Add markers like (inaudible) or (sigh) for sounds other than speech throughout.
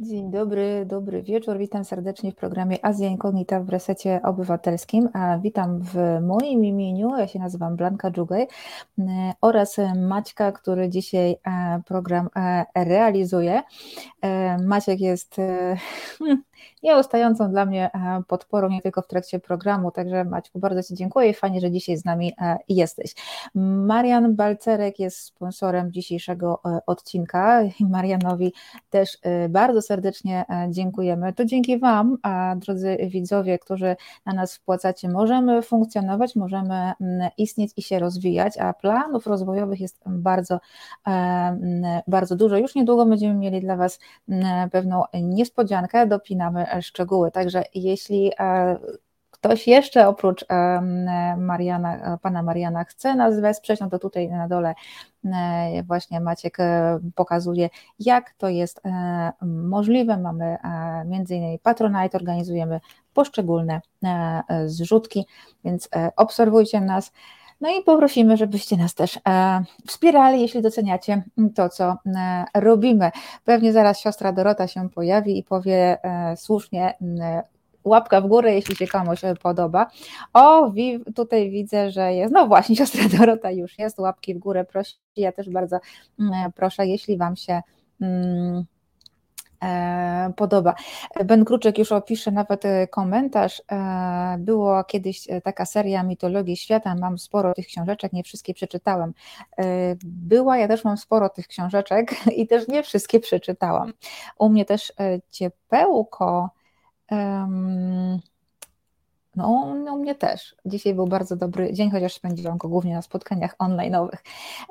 Dzień dobry, dobry wieczór. Witam serdecznie w programie Azja Inkognita w Resecie Obywatelskim. A witam w moim imieniu, ja się nazywam Blanka Dżugaj e, oraz Maćka, który dzisiaj e, program e, realizuje. Maciek jest (laughs) hmm, nieustającą dla mnie e, podporą nie tylko w trakcie programu, także Maćku bardzo Ci dziękuję i fajnie, że dzisiaj z nami e, jesteś. Marian Balcerek jest sponsorem dzisiejszego e, odcinka Marianowi też bardzo serdecznie dziękujemy. To dzięki Wam, drodzy widzowie, którzy na nas wpłacacie, możemy funkcjonować, możemy istnieć i się rozwijać, a planów rozwojowych jest bardzo, bardzo dużo. Już niedługo będziemy mieli dla Was pewną niespodziankę, dopinamy szczegóły. Także jeśli e, ktoś jeszcze oprócz e, Mariana, e, pana Mariana chce nas wesprzeć, no to tutaj na dole właśnie Maciek pokazuje, jak to jest możliwe. Mamy między innymi Patronite, organizujemy poszczególne zrzutki, więc obserwujcie nas. No i poprosimy, żebyście nas też wspierali, jeśli doceniacie to, co robimy. Pewnie zaraz siostra Dorota się pojawi i powie słusznie, łapka w górę, jeśli się komuś podoba. O, tutaj widzę, że jest, no właśnie, (laughs) siostra Dorota już jest, łapki w górę prosi, ja też bardzo proszę, jeśli Wam się E, podoba. Ben Kruczek już opisze nawet e, komentarz. E, było kiedyś taka seria mitologii świata, mam sporo tych książeczek, nie wszystkie przeczytałem. Była, ja też mam sporo tych książeczek (laughs) i też nie wszystkie przeczytałam. U mnie też ciepełko. No, no, u mnie też. Dzisiaj był bardzo dobry dzień, chociaż spędziłam go głównie na spotkaniach online'owych.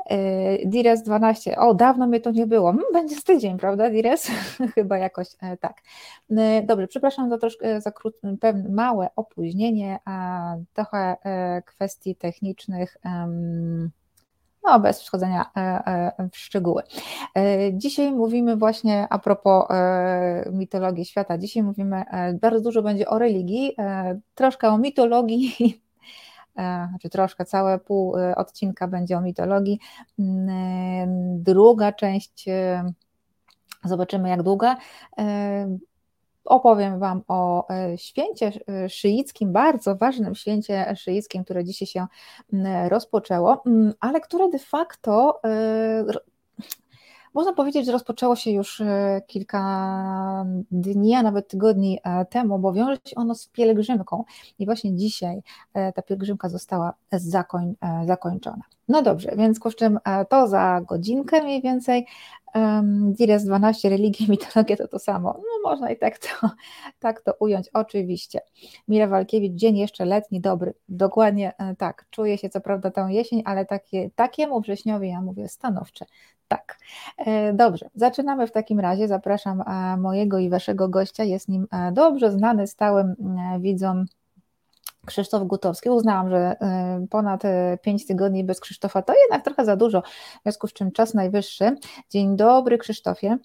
Yy, Dires 12, o, dawno mnie to nie było. Hmm, będzie z tydzień, prawda, Dires? (laughs) Chyba jakoś e, tak. Yy, dobrze, przepraszam za troszkę, za krót, pewne małe opóźnienie, a trochę e, kwestii technicznych no bez wchodzenia e, e, w szczegóły. E, dzisiaj mówimy właśnie a propos mitologii świata, dzisiaj mówimy, bardzo dużo będzie o religii, troszkę o mitologii, (laughs) znaczy troszkę, całe pół odcinka będzie o mitologii. Mm, druga część, zobaczymy jak długa, opowiem Wam o e, święcie e, szyickim, bardzo ważnym święcie szyickim, które dzisiaj się rozpoczęło, ale które de facto e, można powiedzieć, że rozpoczęło się już kilka dni, a nawet tygodni temu, bo wiąże się ono z pielgrzymką i właśnie dzisiaj ta pielgrzymka została zakoń, zakończona. No dobrze, więc kosztem to za godzinkę mniej więcej, Dires 12, religia i mitologia to to samo. No można i tak to, (laughs) tak to ująć, oczywiście. Mira Walkiewicz, dzień jeszcze letni, dobry. Dokładnie e, tak, czuję się co prawda tą jesień, ale takie, takiemu wrześniowi ja mówię stanowcze. Tak. E, dobrze, zaczynamy w takim razie. Zapraszam e, mojego i waszego gościa. Jest nim dobrze znany stałym widzom Krzysztof Gutowski. Uznałam, że ponad 5 y, tygodni bez Krzysztofa to jednak trochę za dużo, w związku z czym czas najwyższy. Dzień dobry, Krzysztofie.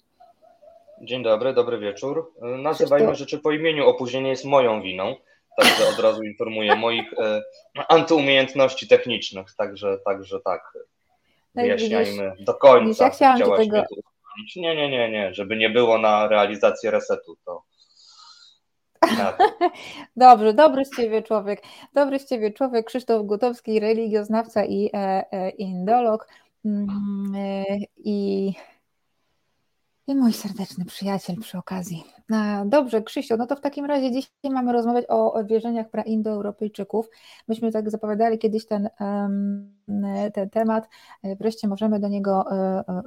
Dzień dobry, dobry wieczór. Nazywajmy Krzysztof... rzeczy po imieniu. Opóźnienie jest moją winą, także od razu informuję moich e, antyumiejętności technicznych, także, także tak. Wyjaśniajmy do końca. Ja chciałam do tego... Nie, nie, nie, nie, żeby nie było na realizację resetu, to tak. (laughs) Dobrze, dobry z Ciebie człowiek. Dobry z Ciebie człowiek, Krzysztof Gutowski, religioznawca i e, e, indolog. Mm, e, I, I mój serdeczny przyjaciel przy okazji. Dobrze, Krzysiu, no to w takim razie dzisiaj mamy rozmawiać o wierzeniach praindoeuropejczyków. Myśmy tak zapowiadali kiedyś ten, ten temat, wreszcie możemy do niego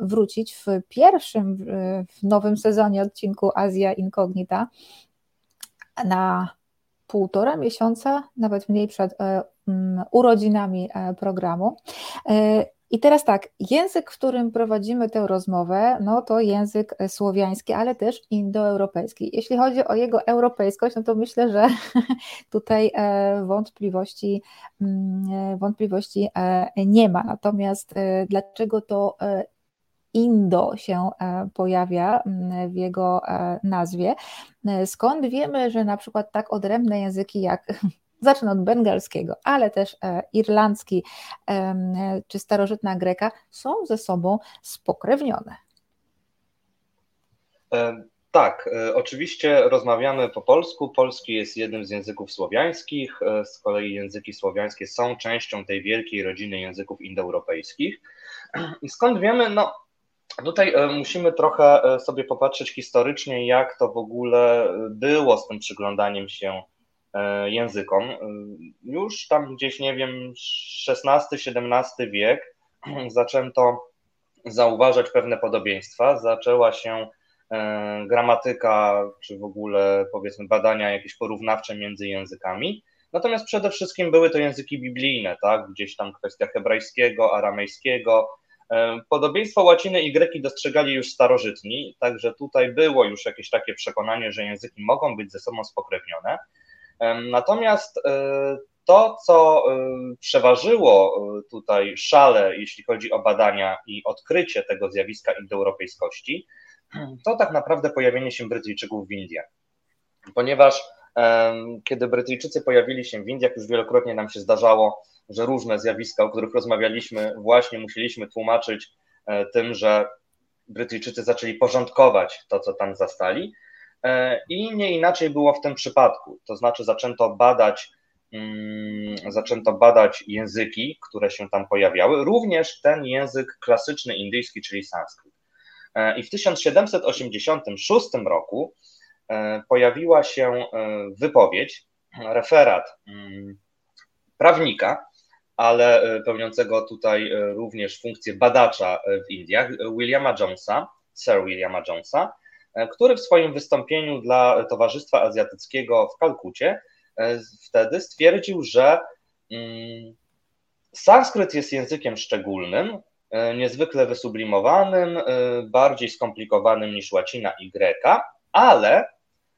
wrócić. W pierwszym, w nowym sezonie odcinku Azja Incognita na półtora miesiąca, nawet mniej przed e, urodzinami e, programu. E, I teraz tak, język, w którym prowadzimy tę rozmowę, no to język słowiański, ale też indoeuropejski. Jeśli chodzi o jego europejskość, no to myślę, że (laughs) tutaj wątpliwości, mm, wątpliwości nie ma. Natomiast dlaczego to Indo się e, pojawia mm, w jego e, nazwie. E, skąd wiemy, że na przykład tak odrębne języki jak zacznę od bengalskiego, ale też irlandzki czy starożytna greka są ze sobą spokrewnione? Tak, e, oczywiście rozmawiamy po polsku. Polski jest jednym z języków słowiańskich. E, z kolei języki słowiańskie są częścią tej wielkiej rodziny języków indoeuropejskich. I skąd wiemy? No, tutaj musimy trochę sobie popatrzeć historycznie, jak to w ogóle było z tym przyglądaniem się językom. Już tam gdzieś, nie wiem, XVI-XVII wiek (clears throat) zaczęto zauważać pewne podobieństwa. Zaczęła się e, gramatyka, czy w ogóle powiedzmy badania jakieś porównawcze między językami. Natomiast przede wszystkim były to języki biblijne, tak? Gdzieś tam kwestia hebrajskiego, aramejskiego. E, podobieństwo łaciny i greki dostrzegali już starożytni, także tutaj było już jakieś takie przekonanie, że języki mogą być ze sobą spokrewnione. E, natomiast to, co y, przeważyło y, tutaj szale, jeśli chodzi o badania i odkrycie tego zjawiska indoeuropejskości, (clears throat) to tak naprawdę pojawienie się Brytyjczyków w Indiach. Ponieważ kiedy Brytyjczycy pojawili się w Indiach, już wielokrotnie nam się zdarzało, że różne zjawiska, o których rozmawialiśmy, właśnie musieliśmy tłumaczyć e, tym, że Brytyjczycy zaczęli porządkować to, co tam zastali. E, I nie inaczej było w tym przypadku. To znaczy, zaczęto badać Mm, zaczęto badać języki, które się tam pojawiały, również ten język klasyczny indyjski, czyli sanskryt. E, I w 1786 roku e, pojawiła się wypowiedź, referat mm, prawnika, ale pełniącego tutaj również funkcję badacza w Indiach, Williama Jonesa, Sir Williama Jonesa, który w swoim wystąpieniu dla Towarzystwa Azjatyckiego w Kalkucie E, wtedy stwierdził, że mm, sanskryt jest językiem szczególnym, e, niezwykle wysublimowanym, e, bardziej skomplikowanym niż łacina i greka, ale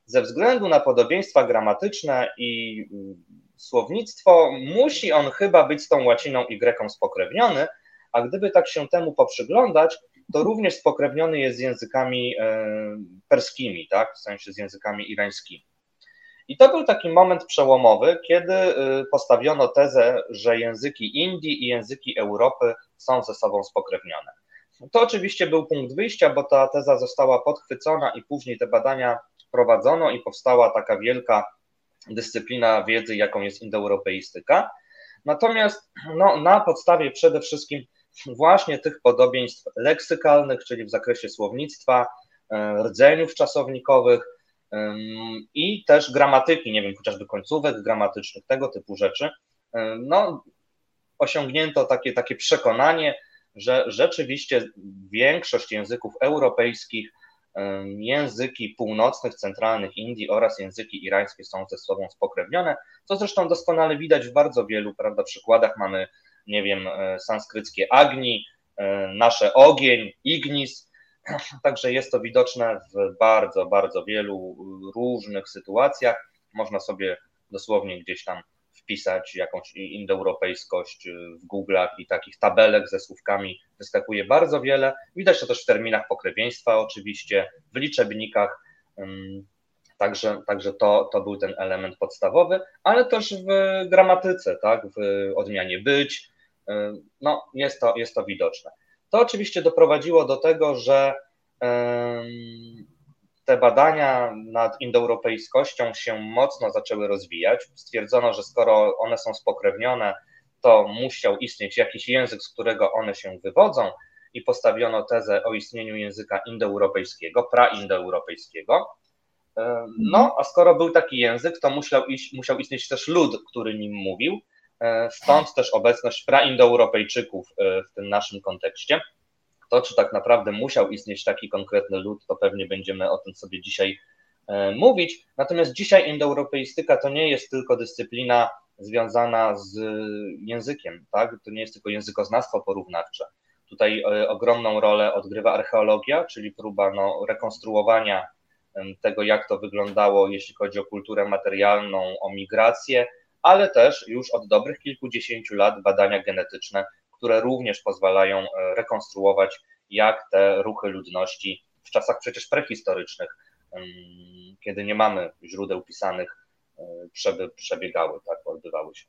ze względu na podobieństwa gramatyczne i mm, słownictwo, musi on chyba być z tą łaciną i greką spokrewniony, a gdyby tak się temu poprzyglądać, to również spokrewniony jest z językami perskimi, tak? w sensie z językami irańskimi. I to był taki moment przełomowy, kiedy y, postawiono tezę, że języki Indii i języki Europy są ze sobą spokrewnione. To oczywiście był punkt wyjścia, bo ta teza została podchwycona i później te badania prowadzono i powstała taka wielka dyscyplina wiedzy, jaką jest indoeuropeistyka. Natomiast no, na podstawie przede wszystkim właśnie tych podobieństw leksykalnych, czyli w zakresie słownictwa, e, rdzeniów czasownikowych, i też gramatyki, nie wiem, chociażby końcówek gramatycznych, tego typu rzeczy. No, osiągnięto takie, takie przekonanie, że rzeczywiście większość języków europejskich, języki północnych, centralnych Indii oraz języki irańskie są ze sobą spokrewnione, co zresztą doskonale widać w bardzo wielu prawda, przykładach. Mamy, nie wiem, e, sanskryckie Agni, e, nasze ogień, Ignis, (clears throat) Także jest to widoczne w bardzo, bardzo wielu różnych sytuacjach. Można sobie dosłownie gdzieś tam wpisać jakąś indoeuropejskość w Google'ach i takich tabelek ze słówkami wyskakuje bardzo wiele. Widać to też w terminach pokrewieństwa oczywiście, w liczebnikach. Także, także to, to był ten element podstawowy, ale też w gramatyce, tak, w odmianie być. No, jest to, jest to widoczne. To oczywiście doprowadziło do tego, że te badania nad indoeuropejskością się mocno zaczęły rozwijać. Stwierdzono, że skoro one są spokrewnione, to musiał istnieć jakiś język, z którego one się wywodzą, i postawiono tezę o istnieniu języka indoeuropejskiego, praindoeuropejskiego. No, a skoro był taki język, to musiał, iść, musiał istnieć też lud, który nim mówił. E, stąd też obecność praindoeuropejczyków e, w tym naszym kontekście. To, czy tak naprawdę musiał istnieć taki konkretny lud, to pewnie będziemy o tym sobie dzisiaj e, mówić. Natomiast dzisiaj indoeuropeistyka to nie jest tylko dyscyplina związana z językiem, tak? To nie jest tylko językoznawstwo porównawcze. Tutaj ogromną rolę odgrywa archeologia, czyli próba no, rekonstruowania tego, jak to wyglądało, jeśli chodzi o kulturę materialną, o migrację, ale też już od dobrych kilkudziesięciu lat badania genetyczne, które również pozwalają e, rekonstruować, jak te ruchy ludności w czasach przecież prehistorycznych, kiedy nie mamy źródeł pisanych, e, przebiegały, tak, odbywały się.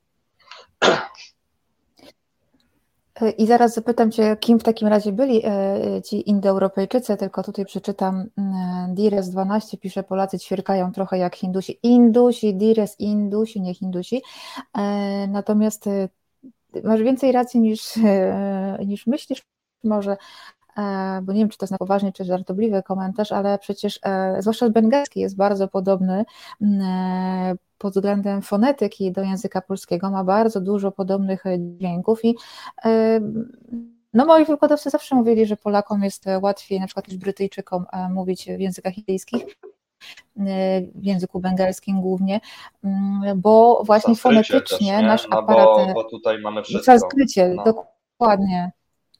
I zaraz zapytam Cię, kim w takim razie byli e, ci Indoeuropejczycy, tylko tutaj przeczytam mm, Dires 12, pisze Polacy ćwierkają trochę jak Hindusi. Indusi, Dires, Indusi, nie Hindusi. E, natomiast e, masz więcej racji niż, niż myślisz może, bo nie wiem, czy to jest na poważnie, czy żartobliwy komentarz, ale przecież zwłaszcza bengalski jest bardzo podobny pod względem fonetyki do języka polskiego ma bardzo dużo podobnych e, dźwięków i e, no moi wykładowcy zawsze mówili, że Polakom jest łatwiej na przykład niż Brytyjczykom e, mówić w językach indyjskich, w języku bengalskim głównie, mm, bo właśnie fonetycznie też, nasz no aparat... Bo, bo tutaj mamy wszystko. No. dokładnie.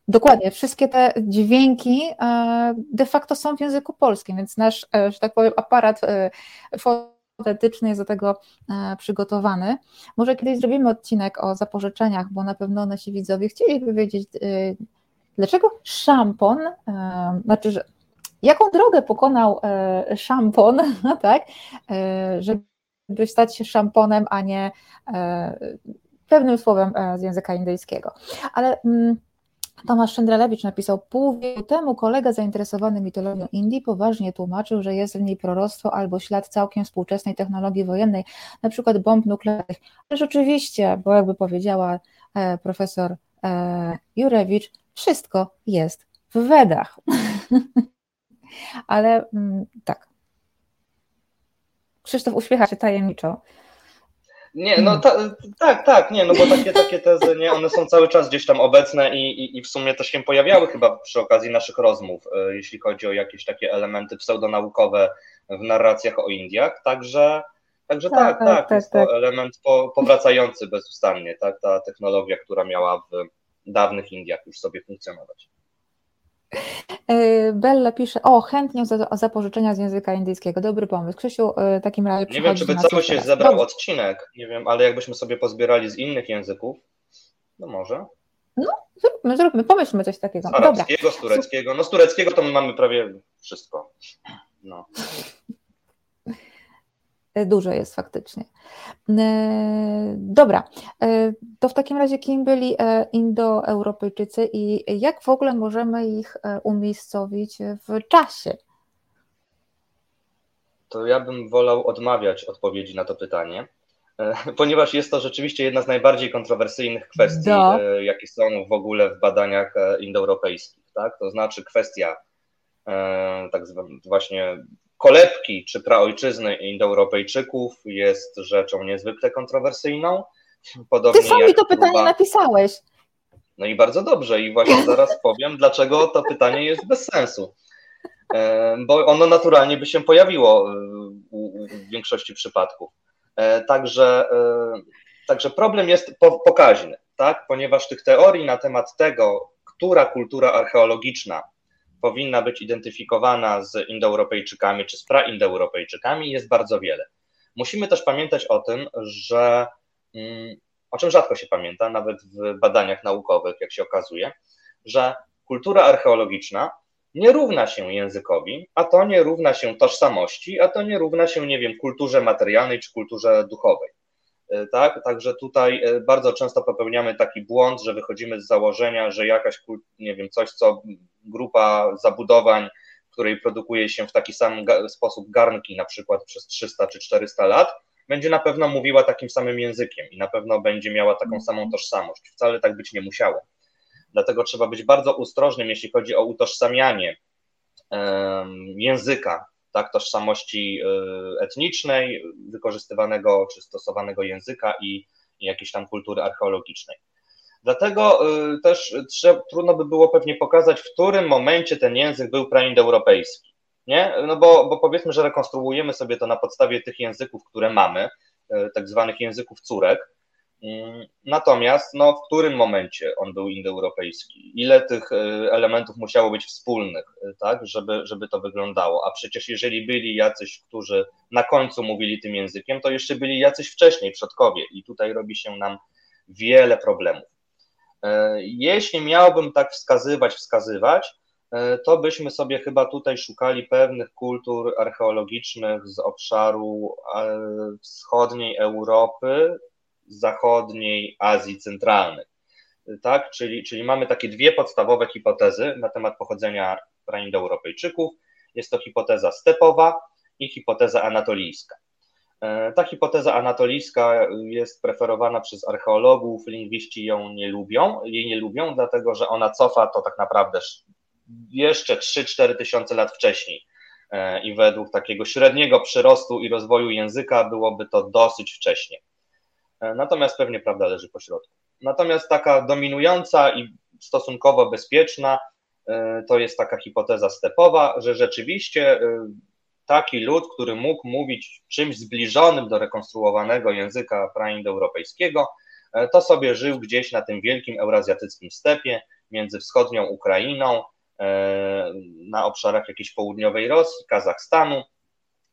Dokładnie, wszystkie te dźwięki de facto są w języku polskim, więc nasz, że tak powiem, aparat autentycznie jest do tego e, przygotowany. Może kiedyś zrobimy odcinek o zapożyczeniach, bo na pewno nasi widzowie chcieliby wiedzieć, e, dlaczego szampon, e, znaczy, że jaką drogę pokonał szampon, (laughs) tak, żeby stać się szamponem, a nie pewnym słowem z języka indyjskiego. Ale mm, Tomasz Szyndralewicz napisał, pół wieku temu kolega zainteresowany mitologią Indii poważnie tłumaczył, że jest w niej proroctwo albo ślad całkiem współczesnej technologii wojennej, na przykład bomb nuklearnych. Ale rzeczywiście, bo jakby powiedziała e, profesor e, Jurewicz, wszystko jest w Wedach. (laughs) Ale mm, tak. Krzysztof uśmiecha się tajemniczo. Nie, no ta, tak, tak, nie, no bo takie, takie tezy, nie, one są cały czas gdzieś tam obecne i, i, i w sumie też się pojawiały chyba przy okazji naszych rozmów, e, jeśli chodzi o jakieś takie elementy pseudonaukowe w narracjach o Indiach, także, także tak, tak, tak, tak jest tak, to element po, powracający bezustannie, tak, ta technologia, która miała w dawnych Indiach już sobie funkcjonować. E, Bella pisze, o chętnie za, zapożyczenia z języka indyjskiego. Dobry pomysł. Krzysiu, e, w takim razie Nie wiem, czy by cały się zebrał Dobrze. odcinek, nie wiem, ale jakbyśmy sobie pozbierali z innych języków, no może. No, zróbmy, zróbmy, pomyślmy coś takiego. Z arabskiego, z tureckiego. No z tureckiego to my mamy prawie wszystko. No. E, dużo jest faktycznie. E, dobra, e, to w takim razie kim byli Indoeuropejczycy i jak w ogóle możemy ich umiejscowić w czasie? To ja bym wolał odmawiać odpowiedzi na to pytanie, ponieważ jest to rzeczywiście jedna z najbardziej kontrowersyjnych kwestii, Do. jakie są w ogóle w badaniach indoeuropejskich. Tak? To znaczy kwestia tak właśnie kolebki czy praojczyzny Indoeuropejczyków jest rzeczą niezwykle kontrowersyjną. Podobnie Ty sam mi to pytanie próba... napisałeś. No i bardzo dobrze i właśnie (laughs) zaraz powiem, dlaczego to pytanie jest bez sensu. E, bo ono naturalnie by się pojawiło e, w większości przypadków. E, także, także problem jest pokaźny, tak? ponieważ tych teorii na temat tego, która kultura archeologiczna powinna być identyfikowana z Indoeuropejczykami czy z praindoeuropejczykami jest bardzo wiele. Musimy też pamiętać o tym, że mm, o czym rzadko się pamięta, nawet w badaniach naukowych, jak się okazuje, że kultura archeologiczna nie równa się językowi, a to nie równa się tożsamości, a to nie równa się, nie wiem, kulturze materialnej czy kulturze duchowej. E, tak? Także tutaj e, bardzo często popełniamy taki błąd, że wychodzimy z założenia, że jakaś, nie wiem, coś, co grupa zabudowań, w której produkuje się w taki sam sposób garnki, na przykład przez 300 czy 400 lat, będzie na pewno mówiła takim samym językiem i na pewno będzie miała taką samą tożsamość. Wcale tak być nie musiało. Dlatego trzeba być bardzo ostrożnym, jeśli chodzi o utożsamianie języka tak, tożsamości y, etnicznej, wykorzystywanego czy stosowanego języka i, i jakiejś tam kultury archeologicznej. Dlatego y, też trzeba, trudno by było pewnie pokazać, w którym momencie ten język był praindoeuropejski. Nie? No bo, bo powiedzmy, że rekonstruujemy sobie to na podstawie tych języków, które mamy, y, tak zwanych języków córek, natomiast no, w którym momencie on był indoeuropejski? Ile tych y, elementów musiało być wspólnych, y, tak, żeby, żeby to wyglądało? A przecież jeżeli byli jacyś, którzy na końcu mówili tym językiem, to jeszcze byli jacyś wcześniej, przodkowie i tutaj robi się nam wiele problemów. Y, jeśli miałbym tak wskazywać, wskazywać, to byśmy sobie chyba tutaj szukali pewnych kultur archeologicznych z obszaru wschodniej Europy, zachodniej Azji Centralnej. tak? czyli, czyli mamy takie dwie podstawowe hipotezy na temat pochodzenia praindoeuropejczyków. Jest to hipoteza stepowa i hipoteza anatolijska. E, ta hipoteza anatolijska jest preferowana przez archeologów, lingwiści ją nie lubią, jej nie lubią, dlatego że ona cofa to tak naprawdę jeszcze 3-4 tysiące lat wcześniej. E, I według takiego średniego przyrostu i rozwoju języka byłoby to dosyć wcześnie. E, natomiast pewnie prawda leży po środku. Natomiast taka dominująca i stosunkowo bezpieczna to jest taka hipoteza stepowa, że rzeczywiście taki lud, który mógł mówić czymś zbliżonym do rekonstruowanego języka praindoeuropejskiego, e, to sobie żył gdzieś na tym wielkim eurazjatyckim stepie między wschodnią Ukrainą, e, na obszarach jakiejś południowej Rosji, Kazachstanu.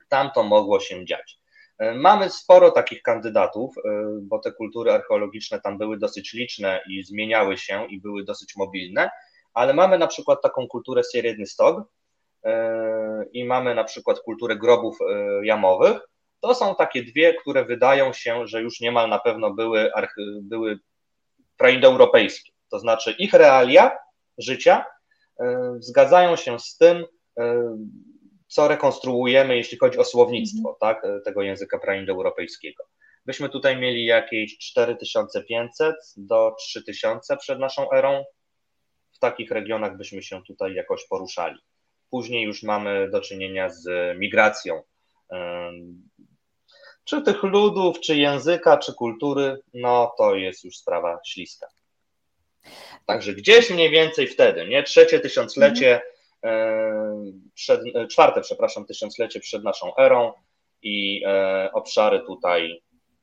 Tam to mogło się dziać. E, mamy sporo takich kandydatów, bo te kultury archeologiczne tam były dosyć liczne i zmieniały się i były dosyć mobilne, ale mamy na przykład taką kulturę Sierredny Stog, i mamy na przykład kulturę grobów e, jamowych, to są takie dwie, które wydają się, że już niemal na pewno były, były praindoeuropejskie. To znaczy ich realia życia e, zgadzają się z tym, e, co rekonstruujemy, jeśli chodzi o słownictwo mhm. tak, tego języka praindoeuropejskiego. Byśmy tutaj mieli jakieś 4500 do 3000 przed naszą erą. W takich regionach byśmy się tutaj jakoś poruszali. Później już mamy do czynienia z migracją. Czy tych ludów, czy języka, czy kultury, no to jest już sprawa śliska. Także gdzieś mniej więcej wtedy, nie? Trzecie tysiąclecie, przed, czwarte, przepraszam, tysiąclecie przed naszą erą i e, obszary tutaj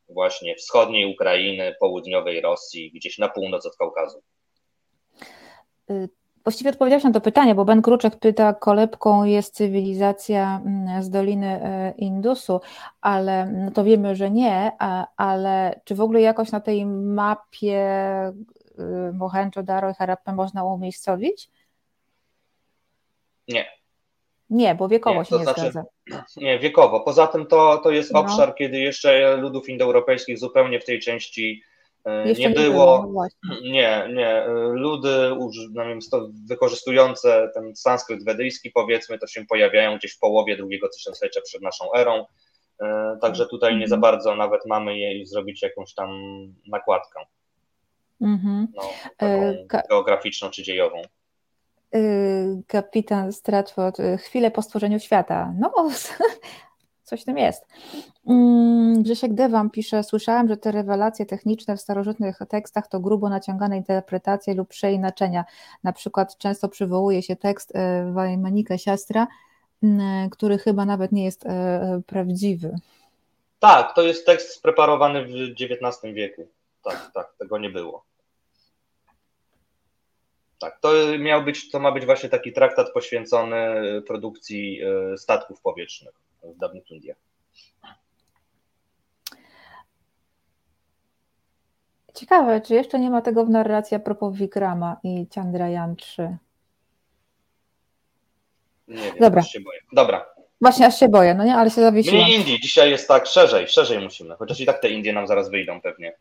właśnie wschodniej Ukrainy, południowej Rosji, gdzieś na północ od Kaukazu. Y, Właściwie odpowiedziałeś na to pytanie, bo Ben Kruczek pyta, kolebką jest cywilizacja mm, z Doliny e, Indusu, ale no to wiemy, że nie, ale czy w ogóle jakoś na tej mapie y, Mohenjo-Daro i Harappę można umiejscowić? Nie. Nie, bo wiekowo nie, się nie znaczy, zgadza. Nie, wiekowo. Poza tym to, to jest no. obszar, kiedy jeszcze ludów indoeuropejskich zupełnie w tej części E, Jeszcze nie było, no nie, nie, ludy no wiem, wykorzystujące ten sanskryt wedyjski powiedzmy, to się pojawiają gdzieś w połowie drugiego tysiąclecia przed naszą erą, e, także tutaj nie za mhm. bardzo nawet mamy jej zrobić jakąś tam nakładkę mhm. no, e, geograficzną czy dziejową. Kapitan Stratford, chwilę po stworzeniu świata. No, (laughs) coś tym jest. Mm, Grzesiek Dewam pisze, słyszałem, że te rewelacje techniczne w starożytnych tekstach to grubo naciągane interpretacje lub przeinaczenia. Na przykład często przywołuje się tekst Wajmanika Siastra, który chyba nawet nie jest prawdziwy. Tak, to jest tekst spreparowany w XIX wieku. Tak, tak, tego nie było. Tak, to miał być, to ma być właśnie taki traktat poświęcony produkcji e, statków powietrznych w dawnych Indiach. Ciekawe, czy jeszcze nie ma tego w narracji a propos Vikrama i Chandrayaan 3? Nie wiem, Dobra. się boję. Dobra. Właśnie aż się boję, no nie, ale się zawiesiłam. Mniej Indii, dzisiaj jest tak szerzej, szerzej musimy, chociaż i tak te Indie nam zaraz wyjdą pewnie.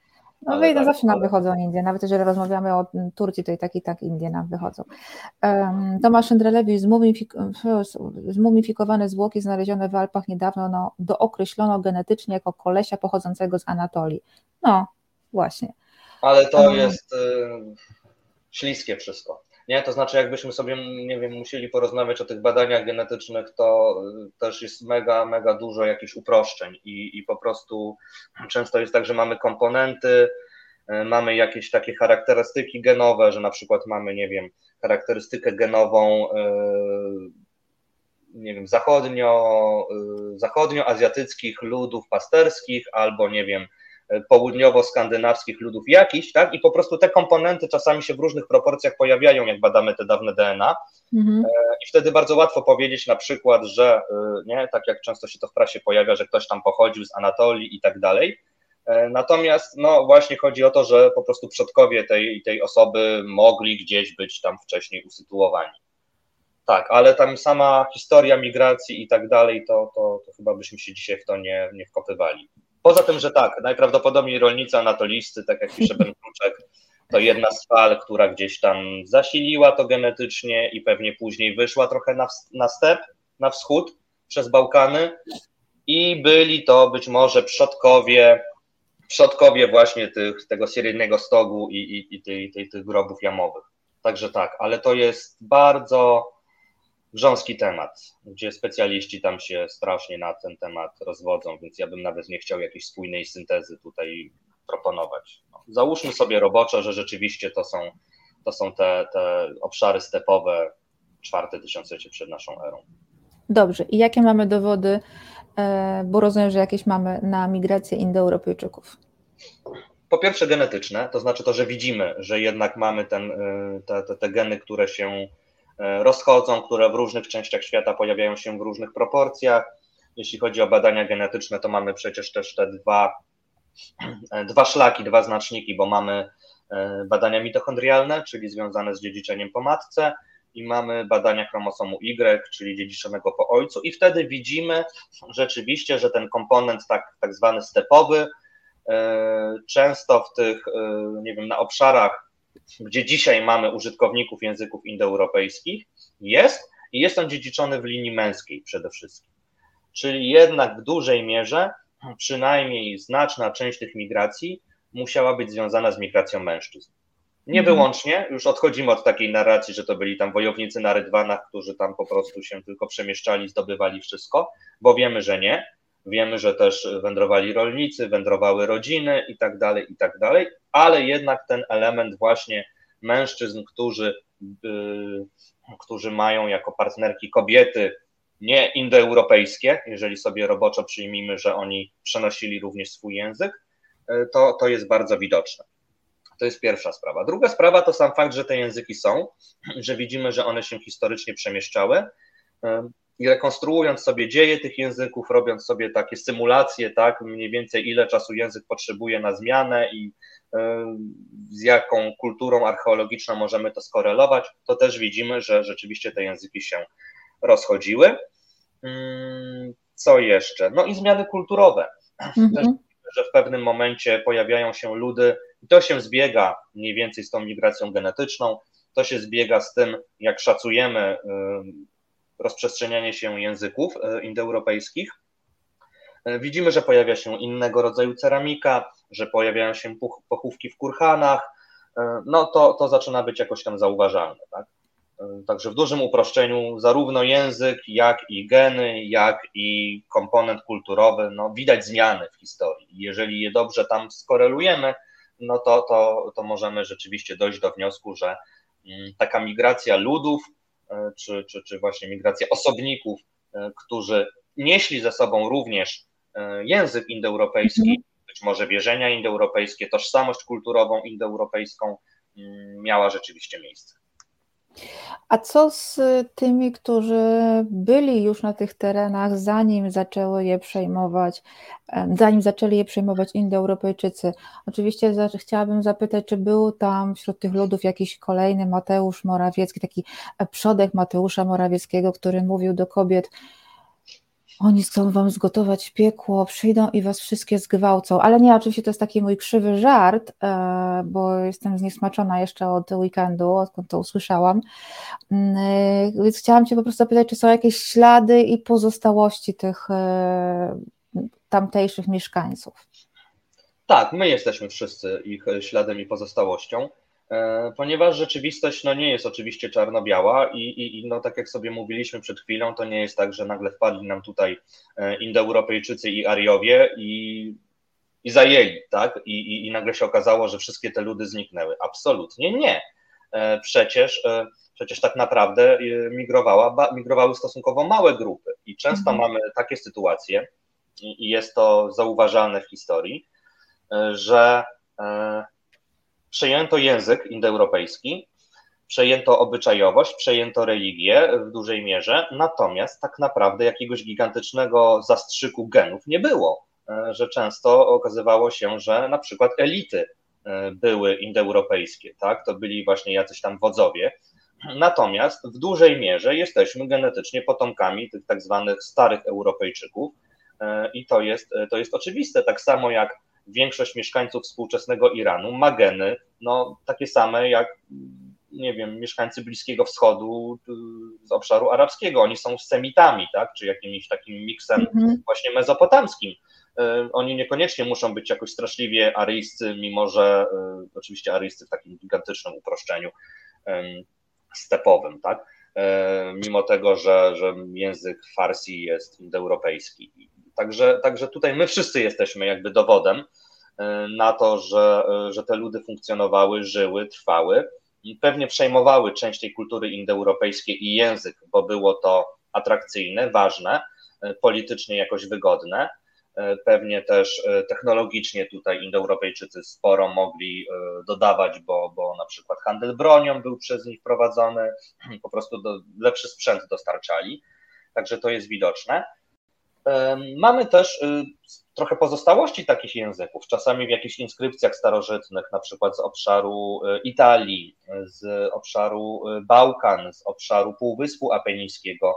No wyjdą, tak, zawsze nam wychodzą Indie, nawet jeżeli rozmawiamy o Turcji, to i tak i tak Indie nam wychodzą. Um, Tomasz Szendrelewicz, zmumifik zmumifikowane zwłoki znalezione w Alpach niedawno no, dookreślono genetycznie jako kolesia pochodzącego z Anatolii. No, właśnie. Ale to um, jest y, śliskie wszystko. Nie, to znaczy, jakbyśmy sobie, nie wiem, musieli porozmawiać o tych badaniach genetycznych, to też jest mega, mega dużo jakichś uproszczeń i, i po prostu często jest tak, że mamy komponenty, e, mamy jakieś takie charakterystyki genowe, że na przykład mamy, nie wiem, charakterystykę genową, e, nie wiem, zachodnio, zachodnioazjatyckich ludów pasterskich albo, nie wiem, południowo-skandynawskich ludów jakichś, tak? I po prostu te komponenty czasami się w różnych proporcjach pojawiają, jak badamy te dawne DNA. Mhm. E, I wtedy bardzo łatwo powiedzieć na przykład, że e, nie, tak jak często się to w prasie pojawia, że ktoś tam pochodził z Anatolii i tak dalej. E, natomiast no właśnie chodzi o to, że po prostu przodkowie tej, tej osoby mogli gdzieś być tam wcześniej usytuowani. Tak, ale tam sama historia migracji i tak dalej, to, to, to chyba byśmy się dzisiaj w to nie, nie wkopywali. Poza tym, że tak, najprawdopodobniej rolnicy anatolijscy, tak jak pisze Ben Kruczek, to jedna z fal, która gdzieś tam zasiliła to genetycznie i pewnie później wyszła trochę na, na step, na wschód przez Bałkany i byli to być może przodkowie, przodkowie właśnie tych, tego syryjnego stogu i, i, i tej, tych grobów jamowych. Także tak, ale to jest bardzo grząski temat, gdzie specjaliści tam się strasznie na ten temat rozwodzą, więc ja bym nawet nie chciał jakiejś spójnej syntezy tutaj proponować. No, załóżmy sobie roboczo, że rzeczywiście to są, to są te, te obszary stepowe czwarte tysiąclecie przed naszą erą. Dobrze. I jakie mamy dowody, e, bo rozumiem, że jakieś mamy na migrację Indoeuropejczyków? Po pierwsze genetyczne, to znaczy to, że widzimy, że jednak mamy ten, e, te, te, te geny, które się rozchodzą, które w różnych częściach świata pojawiają się w różnych proporcjach. Jeśli chodzi o badania genetyczne, to mamy przecież też te dwa, (clears throat) dwa szlaki, dwa znaczniki, bo mamy badania mitochondrialne, czyli związane z dziedziczeniem po matce, i mamy badania chromosomu Y, czyli dziedziczonego po ojcu, i wtedy widzimy rzeczywiście, że ten komponent tak, tak zwany stepowy, e, często w tych, e, nie wiem, na obszarach, gdzie dzisiaj mamy użytkowników języków indoeuropejskich, jest i jest on dziedziczony w linii męskiej przede wszystkim. Czyli jednak w dużej mierze, przynajmniej znaczna część tych migracji musiała być związana z migracją mężczyzn. Nie mhm. wyłącznie, już odchodzimy od takiej narracji, że to byli tam wojownicy na rydwanach, którzy tam po prostu się tylko przemieszczali, zdobywali wszystko, bo wiemy, że nie. Wiemy, że też wędrowali rolnicy, wędrowały rodziny i tak dalej, i tak dalej, ale jednak ten element właśnie mężczyzn, którzy, yy, którzy mają jako partnerki kobiety nie indoeuropejskie, jeżeli sobie roboczo przyjmijmy, że oni przenosili również swój język, yy, to, to jest bardzo widoczne. To jest pierwsza sprawa. Druga sprawa to sam fakt, że te języki są, że widzimy, że one się historycznie przemieszczały i rekonstruując sobie dzieje tych języków, robiąc sobie takie symulacje, tak, mniej więcej ile czasu język potrzebuje na zmianę i z jaką kulturą archeologiczną możemy to skorelować, to też widzimy, że rzeczywiście te języki się rozchodziły. Co jeszcze? No i zmiany kulturowe. Mhm że w pewnym momencie pojawiają się ludy, i to się zbiega mniej więcej z tą migracją genetyczną, to się zbiega z tym, jak szacujemy y, rozprzestrzenianie się języków y, indoeuropejskich. Y, widzimy, że pojawia się innego rodzaju ceramika, że pojawiają się pochówki w kurhanach, no to, to zaczyna być jakoś tam zauważalne. Tak? Także w dużym uproszczeniu zarówno język, jak i geny, jak i komponent kulturowy, no widać zmiany w historii. Jeżeli je dobrze tam skorelujemy, no to, to, to możemy rzeczywiście dojść do wniosku, że mm, taka migracja ludów, e, czy, czy, czy właśnie migracja osobników, e, którzy nieśli ze sobą również e, język indoeuropejski, mhm. być może wierzenia indoeuropejskie, tożsamość kulturową indoeuropejską, mm, miała rzeczywiście miejsce. A co z tymi, którzy byli już na tych terenach, zanim zaczęły je przejmować, zanim zaczęli je przejmować Indoeuropejczycy? Oczywiście chciałabym zapytać, czy był tam wśród tych ludów jakiś kolejny Mateusz Morawiecki, taki przodek Mateusza Morawieckiego, który mówił do kobiet, oni chcą wam zgotować piekło, przyjdą i was wszystkie zgwałcą. Ale nie, oczywiście to jest taki mój krzywy żart, e, bo jestem zniesmaczona jeszcze od weekendu, odkąd to usłyszałam. Mm, e, więc chciałam cię po prostu zapytać, czy są jakieś ślady i pozostałości tych e, tamtejszych mieszkańców? Tak, my jesteśmy wszyscy ich śladem i pozostałością. E, ponieważ rzeczywistość no, nie jest oczywiście czarno-biała i, i, i, no, tak jak sobie mówiliśmy przed chwilą, to nie jest tak, że nagle wpadli nam tutaj e, Indoeuropejczycy i Ariowie i, i zajęli, tak? I, I, nagle się okazało, że wszystkie te ludy zniknęły. Absolutnie nie. E, przecież, przecież tak naprawdę migrowała, migrowały stosunkowo małe grupy i często mhm. mamy takie sytuacje, i jest to zauważalne w historii, że przejęto język indoeuropejski, przejęto obyczajowość, przejęto religię w dużej mierze, natomiast tak naprawdę jakiegoś gigantycznego zastrzyku genów nie było, e, że często okazywało się, że na przykład elity e, były indoeuropejskie, tak? To byli właśnie jacyś tam wodzowie. Natomiast w dużej mierze jesteśmy genetycznie potomkami tych tak zwanych starych Europejczyków e, i to jest, to jest oczywiste. Tak samo jak większość mieszkańców współczesnego Iranu ma geny no, takie same jak nie wiem, mieszkańcy Bliskiego Wschodu z obszaru arabskiego. Oni są semitami, tak, czy jakimś takim miksem mhm. właśnie mezopotamskim. E, oni niekoniecznie muszą być jakoś straszliwie aryjscy, mimo że e, oczywiście aryjscy w takim gigantycznym uproszczeniu stepowym, tak? E, mimo tego, że, że język farsi jest indoeuropejski. Także, także tutaj my wszyscy jesteśmy jakby dowodem na to, że, że te ludy funkcjonowały, żyły, trwały pewnie przejmowały część tej kultury indoeuropejskiej i język, bo było to atrakcyjne, ważne, politycznie jakoś wygodne E, pewnie też e, technologicznie tutaj Indoeuropejczycy sporo mogli e, dodawać, bo, bo na przykład handel bronią był przez nich prowadzony, (clears throat) po prostu do, lepszy sprzęt dostarczali, także to jest widoczne. Mamy też trochę pozostałości takich języków, czasami w jakichś inskrypcjach starożytnych, na przykład z obszaru Italii, z obszaru Bałkan, z obszaru Półwyspu Apenińskiego.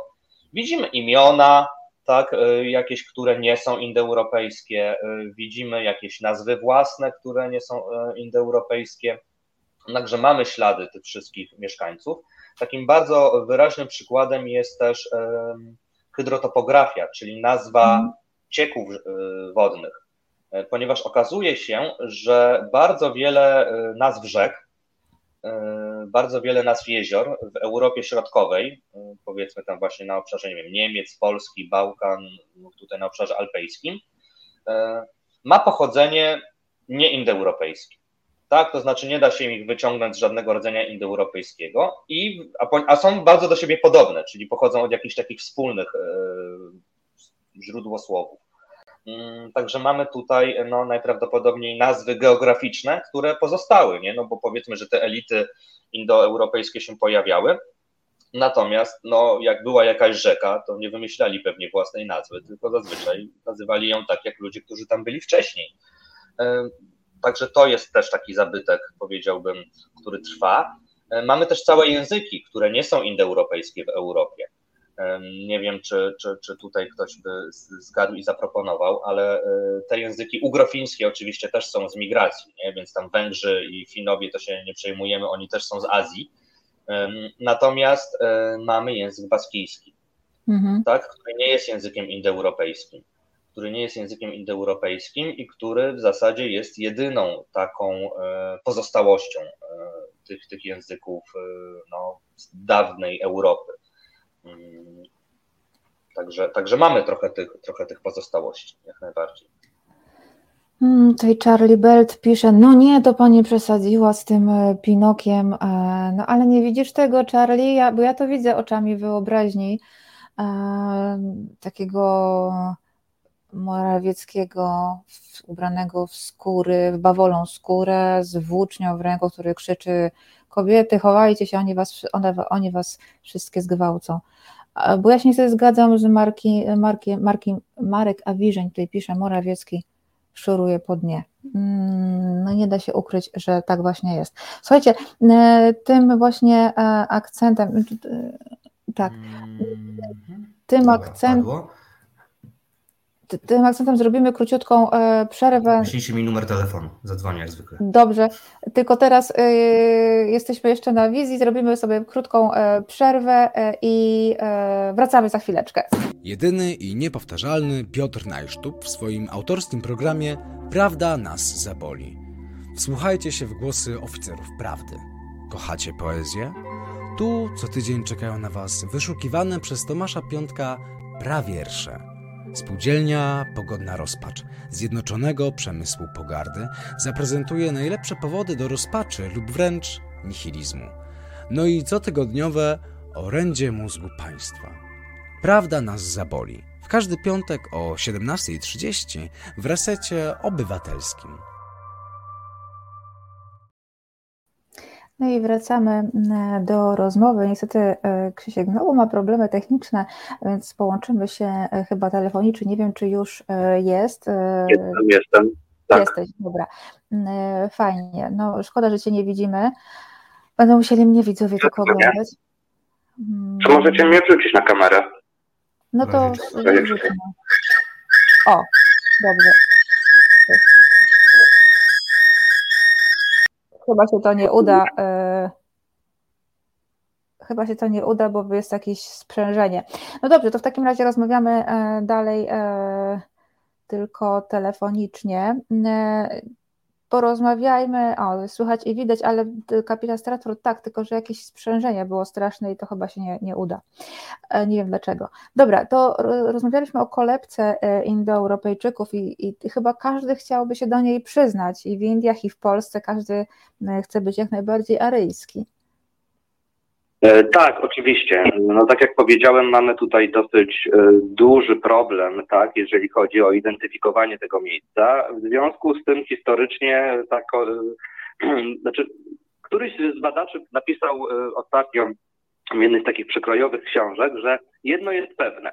Widzimy imiona, tak, y, jakieś, które nie są indoeuropejskie, y, widzimy jakieś nazwy własne, które nie są y, indoeuropejskie, także mamy ślady tych wszystkich mieszkańców. Takim bardzo wyraźnym przykładem jest też hydrotopografia, czyli nazwa mhm. cieków wodnych, ponieważ okazuje się, że bardzo wiele nazw rzek E, bardzo wiele nazw jezior w Europie Środkowej, e, powiedzmy tam właśnie na obszarze nie wiem, Niemiec, Polski, Bałkan, tutaj na obszarze alpejskim, e, ma pochodzenie nieindoeuropejskie. Tak, to znaczy nie da się ich wyciągnąć z żadnego rodzenia indoeuropejskiego, i, a, a są bardzo do siebie podobne, czyli pochodzą od jakichś takich wspólnych źródłosłowów. Mm, także mamy tutaj no, najprawdopodobniej nazwy geograficzne, które pozostały, nie? No bo powiedzmy, że te elity indoeuropejskie się pojawiały, natomiast no, jak była jakaś rzeka, to nie wymyślali pewnie własnej nazwy, tylko zazwyczaj nazywali ją tak jak ludzie, którzy tam byli wcześniej. Także to jest też taki zabytek, powiedziałbym, który trwa. E, mamy też całe języki, które nie są indoeuropejskie w Europie. Nie wiem, czy, czy, czy tutaj ktoś by zgadł i zaproponował, ale e, te języki ugrofińskie oczywiście też są z migracji, nie? więc tam Węgrzy i Finowie to się nie przejmujemy, oni też są z Azji. Natomiast e, mamy język baskijski, mhm. tak, który nie jest językiem indoeuropejskim, który nie jest językiem indoeuropejskim i który w zasadzie jest jedyną taką e, pozostałością tych, tych języków no, z dawnej Europy. Mm. Także, także mamy trochę tych, trochę tych pozostałości, jak najbardziej. Hmm, tutaj Charlie Belt pisze, no nie, to pani przesadziła z tym e, Pinokiem, e, no ale nie widzisz tego, Charlie, ja, bo ja to widzę oczami wyobraźni e, takiego Morawieckiego ubranego w skóry, w bawolą skórę, z włócznią w ręku, który krzyczy kobiety, chowajcie się, oni was, one, oni was wszystkie zgwałcą. Bo ja się niestety zgadzam, że Marki, Marki, Marki, Marek Awiżeń, tutaj pisze, Morawiecki szuruje po dnie. Mm, no nie da się ukryć, że tak właśnie jest. Słuchajcie, tym właśnie e, akcentem, e, tak, mhm. tym akcentem tym akcentem zrobimy króciutką e, przerwę. Wyślijcie mi numer telefonu, zadzwonię jak zwykle. Dobrze, tylko teraz y, jesteśmy jeszcze na wizji, zrobimy sobie krótką y, przerwę i wracamy za chwileczkę. Jedyny i niepowtarzalny Piotr Najsztub w swoim autorskim programie Prawda nas zaboli. Wsłuchajcie się w głosy oficerów prawdy. Kochacie poezję? Tu co tydzień czekają na Was wyszukiwane przez Tomasza Piątka prawiersze Spółdzielnia Pogodna Rozpacz Zjednoczonego Przemysłu Pogardy zaprezentuje najlepsze powody do rozpaczy lub wręcz nihilizmu. No i cotygodniowe orędzie mózgu państwa. Prawda nas zaboli. W każdy piątek o 17.30 w resecie obywatelskim. No i wracamy mm, do rozmowy. Niestety e, Krzysiek znowu ma problemy techniczne, więc połączymy się e, chyba telefonicznie. Nie wiem, czy już e, jest. Jestem, jestem. Tak. Jesteś, dobra. Mm, fajnie. No szkoda, że Cię nie widzimy. Będą musieli mnie widzowie tylko oglądać. Czy możecie mnie wrzucić na kamerę? No to wrzucimy. O, dobrze. Chyba się to nie uda. Chyba się to nie uda, bo jest jakieś sprzężenie. No dobrze, to w takim razie rozmawiamy dalej tylko telefonicznie porozmawiajmy, o, słychać i widać, ale kapitan Stratford tak, tylko że jakieś sprzężenie było straszne i to chyba się nie, nie uda. E, nie wiem dlaczego. Dobra, to rozmawialiśmy o kolebce e, Indoeuropejczyków i, i chyba każdy chciałby się do niej przyznać i w Indiach i w Polsce każdy chce być jak najbardziej aryjski. E, tak, oczywiście. No tak jak powiedziałem, mamy tutaj dosyć e, duży problem, tak, jeżeli chodzi o identyfikowanie tego miejsca. W związku z tym historycznie tak, (clears throat) znaczy, któryś z badaczy napisał ostatnio w jednej z takich przekrojowych książek, że jedno jest pewne,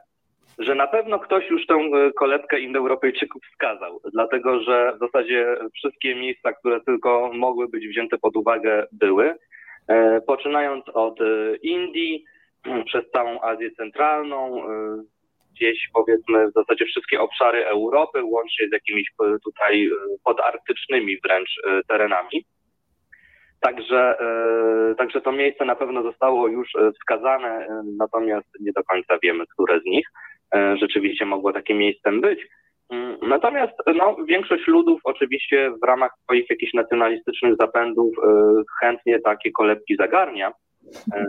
że na pewno ktoś już tę kolebkę Indoeuropejczyków wskazał, dlatego że w zasadzie wszystkie miejsca, które tylko mogły być wzięte pod uwagę, były. E, poczynając od e, Indii, przez całą Azję Centralną, e, gdzieś powiedzmy w zasadzie wszystkie obszary Europy, łącznie z jakimiś tutaj podarktycznymi wręcz terenami. Także, także to miejsce na pewno zostało już wskazane, natomiast nie do końca wiemy, które z nich rzeczywiście mogło takim miejscem być. Mm, natomiast no, większość ludów oczywiście w ramach swoich jakichś nacjonalistycznych zapędów e, chętnie takie kolebki zagarnia. E,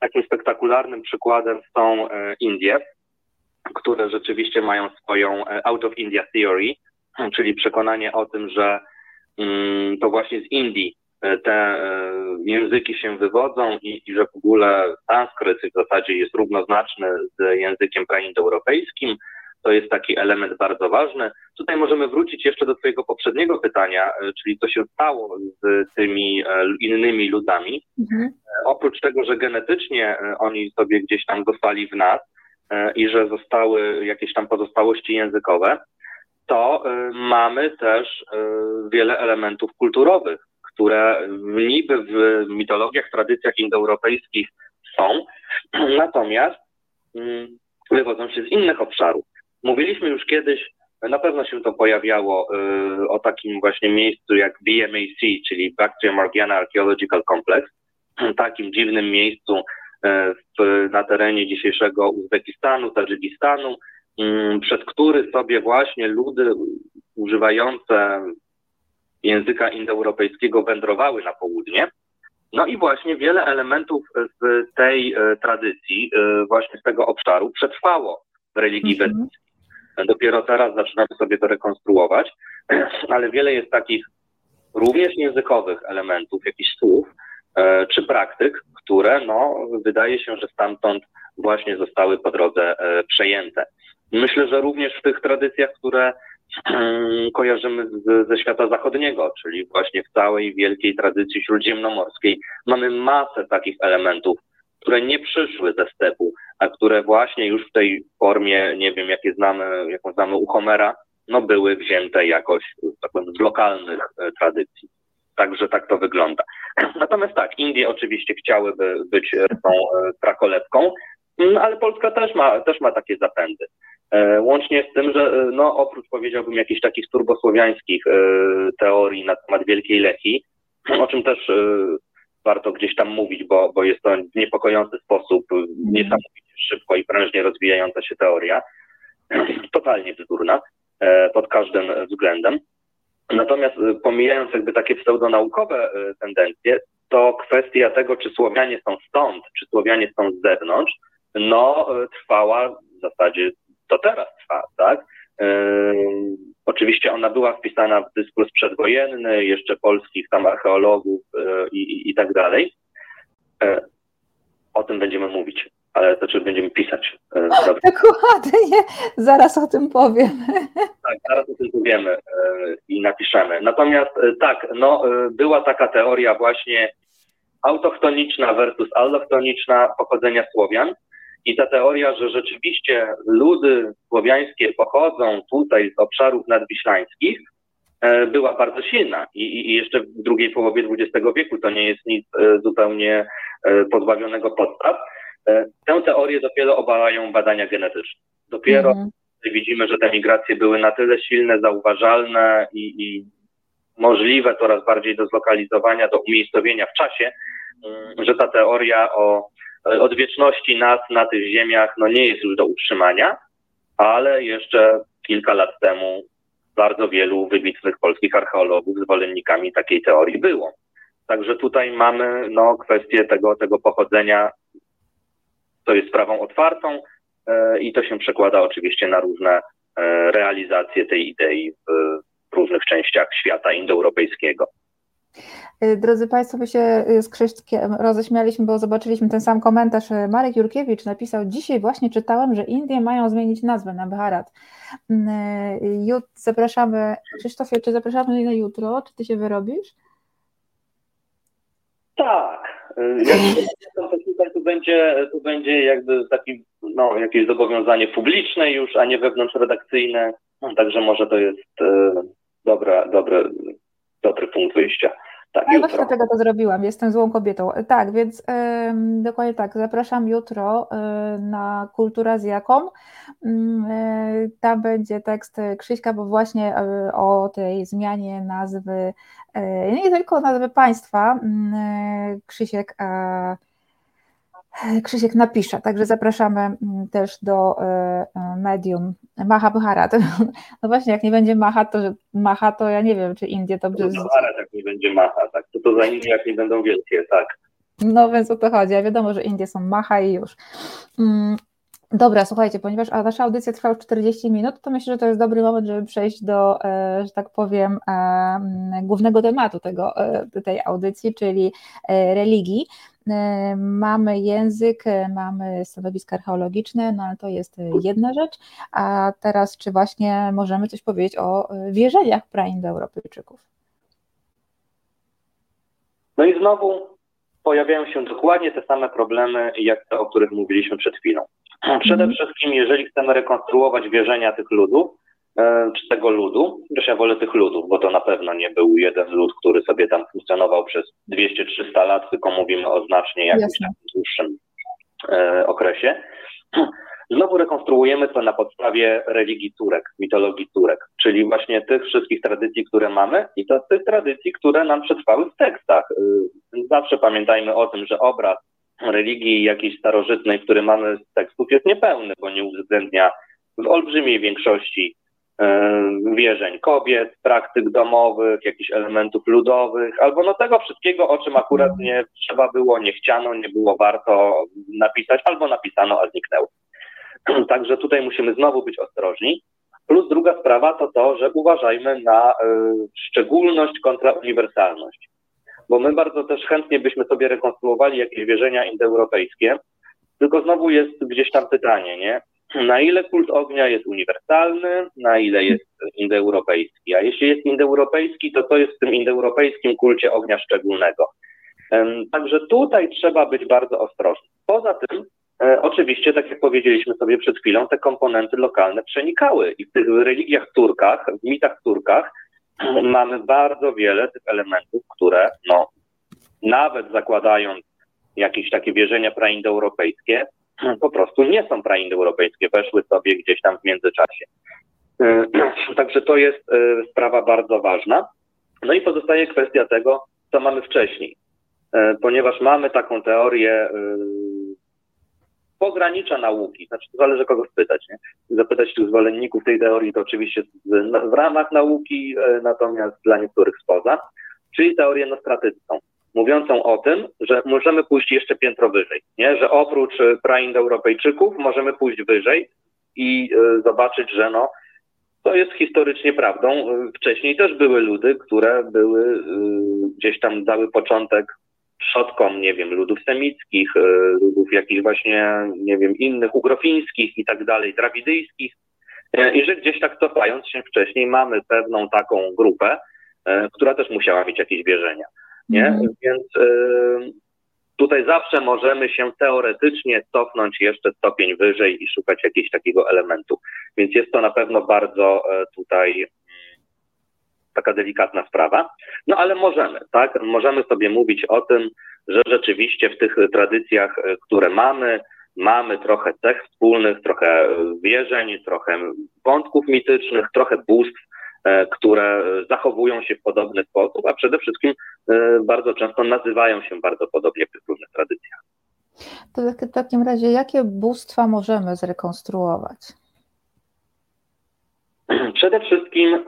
takim spektakularnym przykładem są e, Indie, które rzeczywiście mają swoją out of India theory, czyli przekonanie o tym, że mm, to właśnie z Indii te języki się wywodzą i, i że w ogóle sanskryt w zasadzie jest równoznaczny z językiem praindoeuropejskim, to jest taki element bardzo ważny. Tutaj możemy wrócić jeszcze do Twojego poprzedniego pytania, e, czyli co się stało z tymi e, innymi ludami. Mhm. E, oprócz tego, że genetycznie oni sobie gdzieś tam zostali w nas i że zostały jakieś tam pozostałości językowe, to mamy też wiele elementów kulturowych, które niby w mitologiach, tradycjach indoeuropejskich są, (clears throat) natomiast mm, wywodzą się z innych obszarów. Mówiliśmy już kiedyś, na pewno się to pojawiało y, o takim właśnie miejscu jak BMAC, czyli Bactria Morgiana Archaeological Complex, (clears throat) takim dziwnym miejscu y, w, na terenie dzisiejszego Uzbekistanu, Tadżykistanu, y, przez który sobie właśnie ludy używające języka indoeuropejskiego wędrowały na południe. No i właśnie wiele elementów z tej tradycji, właśnie z tego obszaru przetrwało w religii mm -hmm. Dopiero teraz zaczynamy sobie to rekonstruować, (clears throat) ale wiele jest takich również językowych elementów, jakichś słów e, czy praktyk, które no, wydaje się, że stamtąd właśnie zostały po drodze e, przejęte. Myślę, że również w tych tradycjach, które mm, kojarzymy z, ze świata zachodniego, czyli właśnie w całej wielkiej tradycji śródziemnomorskiej, mamy masę takich elementów, które nie przyszły ze stepu, a które właśnie już w tej formie, nie wiem, jakie znamy, jaką znamy u Homera, no były wzięte jakoś tak powiem, z lokalnych e, tradycji. Także tak to wygląda. (clears throat) Natomiast tak, Indie oczywiście chciałyby być tą e, prakolebką, mm, ale Polska też ma, też ma takie zapędy. E, łącznie z tym, że no, oprócz powiedziałbym jakichś takich turbosłowiańskich teorii na temat Wielkiej Lechii, (clears throat) o czym też warto gdzieś tam mówić, bo, bo jest to w niepokojący sposób niesamowicie szybko i prężnie rozwijająca się teoria, (clears throat) totalnie bzdurna e, pod każdym względem. Natomiast e, pomijając jakby takie pseudonaukowe e, tendencje, to kwestia tego, czy Słowianie są stąd, czy Słowianie są z zewnątrz, no trwała w zasadzie to teraz trwa, tak? Oczywiście ona była wpisana w dyskurs przedwojenny, jeszcze polskich tam archeologów i, i, i tak dalej. O tym będziemy mówić ale to czy będziemy pisać. E, dokładnie, zaraz o tym powiem. Tak, zaraz o tym powiemy e, i napiszemy. Natomiast e, tak, no, była taka teoria właśnie autochtoniczna versus allochtoniczna pochodzenia Słowian. I ta teoria, że rzeczywiście ludy słowiańskie pochodzą tutaj z obszarów nadwiślańskich, była bardzo silna. I, I, jeszcze w drugiej połowie XX wieku to nie jest nic zupełnie pozbawionego podstaw. E, tę teorię dopiero obalają badania genetyczne. Dopiero mhm. widzimy, że te migracje były na tyle silne, zauważalne i, i możliwe coraz bardziej do zlokalizowania, do umiejscowienia w czasie, mm, że ta teoria o odwieczności nas na tych ziemiach no nie jest już do utrzymania, ale jeszcze kilka lat temu bardzo wielu wybitnych polskich archeologów zwolennikami takiej teorii było. Także tutaj mamy no, kwestię tego, tego pochodzenia, to jest sprawą otwartą e, i to się przekłada oczywiście na różne e, realizacje tej idei w, w różnych częściach świata indoeuropejskiego. Y, drodzy Państwo, my się y, z Krzyszkiem roześmialiśmy, bo zobaczyliśmy ten sam komentarz. Y, Marek Jurkiewicz napisał, dzisiaj właśnie czytałem, że Indie mają zmienić nazwę na Bharat. Jut, zapraszamy, Krzysztofie, czy zapraszamy na jutro? Czy Ty się wyrobisz? Tak. Jak to będzie, tu będzie jakby taki, no, jakieś zobowiązanie publiczne już, a nie wewnątrzredakcyjne. No, także może to jest dobra, dobre, dobry punkt wyjścia. Tak, ja właśnie dlatego to zrobiłam, jestem złą kobietą. Tak, więc y, dokładnie tak, zapraszam jutro y, na Kultura z jaką. Y, tam będzie tekst Krzyśka, bo właśnie y, o tej zmianie nazwy, y, nie tylko nazwy państwa, y, Krzysiek Krzysiek napisze, także zapraszamy mm, też do e, e, medium Maha Bharat. (laughs) No właśnie, jak nie będzie Maha, to że Maha, to ja nie wiem, czy Indie to... No Bharat, jak nie będzie Maha, tak, to to za Indie, jak nie będą wielkie, tak. No więc o to chodzi, a wiadomo, że Indie są Maha i już. Mm, dobra, słuchajcie, ponieważ nasza audycja trwa już 40 minut, to myślę, że to jest dobry moment, żeby przejść do, e, że tak powiem, głównego tematu tego, tej audycji, czyli religii. E, mamy język, e, mamy stanowiska archeologiczne, no ale to jest jedna rzecz. A teraz, czy właśnie możemy coś powiedzieć o e, wierzeniach praindoeuropejczyków? No i znowu pojawiają się dokładnie te same problemy, jak te, o których mówiliśmy przed chwilą. (clears throat) Przede mhm. wszystkim, jeżeli chcemy rekonstruować wierzenia tych ludów, E, czy tego ludu, chociaż ja wolę tych ludów, bo to na pewno nie był jeden lud, który sobie tam funkcjonował przez 200-300 lat, tylko mówimy o znacznie jakimś dłuższym e, okresie. Znowu rekonstruujemy to na podstawie religii Turek, mitologii Turek, czyli właśnie tych wszystkich tradycji, które mamy i to tych tradycji, które nam przetrwały w tekstach. E, zawsze pamiętajmy o tym, że obraz religii jakiejś starożytnej, który mamy z tekstów jest niepełny, bo nie uwzględnia w olbrzymiej większości E, wierzeń kobiet, praktyk domowych, jakichś elementów ludowych, albo no tego wszystkiego, o czym akurat nie trzeba było, nie chciano, nie było warto napisać, albo napisano, a zniknęło. (clears throat) Także tutaj musimy znowu być ostrożni. Plus druga sprawa to to, że uważajmy na y, szczególność kontra uniwersalność. Bo my bardzo też chętnie byśmy sobie rekonstruowali jakieś wierzenia indoeuropejskie, tylko znowu jest gdzieś tam pytanie, nie? Na ile kult ognia jest uniwersalny, na ile jest indoeuropejski. A jeśli jest indoeuropejski, to co jest w tym indoeuropejskim kulcie ognia szczególnego? Także tutaj trzeba być bardzo ostrożnym. Poza tym, e, oczywiście, tak jak powiedzieliśmy sobie przed chwilą, te komponenty lokalne przenikały i w tych religiach Turkach, w mitach Turkach (clears throat) mamy bardzo wiele tych elementów, które no, nawet zakładając jakieś takie wierzenia praindoeuropejskie, po prostu nie są praindoeuropejskie, weszły sobie gdzieś tam w międzyczasie. E, (clears throat) także to jest e, sprawa bardzo ważna. No i pozostaje kwestia tego, co mamy wcześniej. E, ponieważ mamy taką teorię pogranicza nauki, znaczy to zależy kogo spytać, nie? Zapytać tych zwolenników tej teorii to oczywiście w ramach nauki, natomiast dla niektórych spoza, czyli teorię nostratycką mówiącą o tym, że możemy pójść jeszcze piętro wyżej, nie? że oprócz e, praindoeuropejczyków możemy pójść wyżej i y, zobaczyć, że no, to jest historycznie prawdą. E, wcześniej też były ludy, które były y, gdzieś tam dały początek przodkom, nie wiem, ludów semickich, ludów jakichś właśnie, nie wiem, innych, ugrofińskich i tak dalej, drawidyjskich. I że gdzieś tak cofając się wcześniej mamy pewną taką grupę, która też musiała mieć jakieś wierzenia nie? Mhm. Więc y, tutaj zawsze możemy się teoretycznie cofnąć jeszcze stopień wyżej i szukać jakiegoś takiego elementu. Więc jest to na pewno bardzo y, tutaj mm, taka delikatna sprawa. No ale możemy, tak? Możemy sobie mówić o tym, że rzeczywiście w tych tradycjach, y, które mamy, mamy trochę cech wspólnych, trochę wierzeń, trochę wątków mitycznych, trochę bóstw, które zachowują się w podobny sposób, a przede wszystkim bardzo często nazywają się bardzo podobnie w różnych tradycjach. To w takim razie, jakie bóstwa możemy zrekonstruować? Przede wszystkim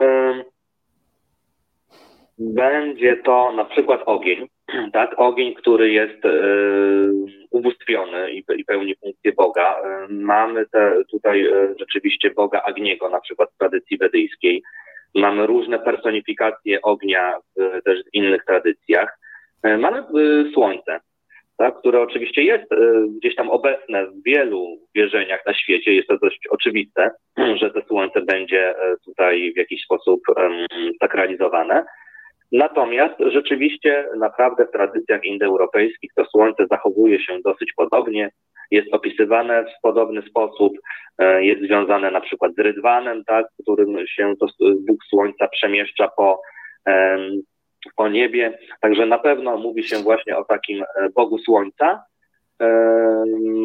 będzie to na przykład ogień, (clears throat) tak? Ogień, który jest y, ubóstwiony i, i, pełni funkcję Boga. Y, mamy te, tutaj y, rzeczywiście Boga Agniego, na przykład w tradycji wedyjskiej. Mamy różne personifikacje ognia w, też w innych tradycjach. Mamy słońce, tak, które oczywiście jest gdzieś tam obecne w wielu wierzeniach na świecie. Jest to dość oczywiste, (clears throat) że to słońce będzie tutaj w jakiś sposób sakralizowane. Natomiast rzeczywiście naprawdę w tradycjach indoeuropejskich to słońce zachowuje się dosyć podobnie, jest opisywane w podobny sposób, e, jest związane na przykład z rydwanem, tak, którym się to Bóg Słońca przemieszcza po, po niebie. Także na pewno mówi się właśnie o takim e, Bogu Słońca,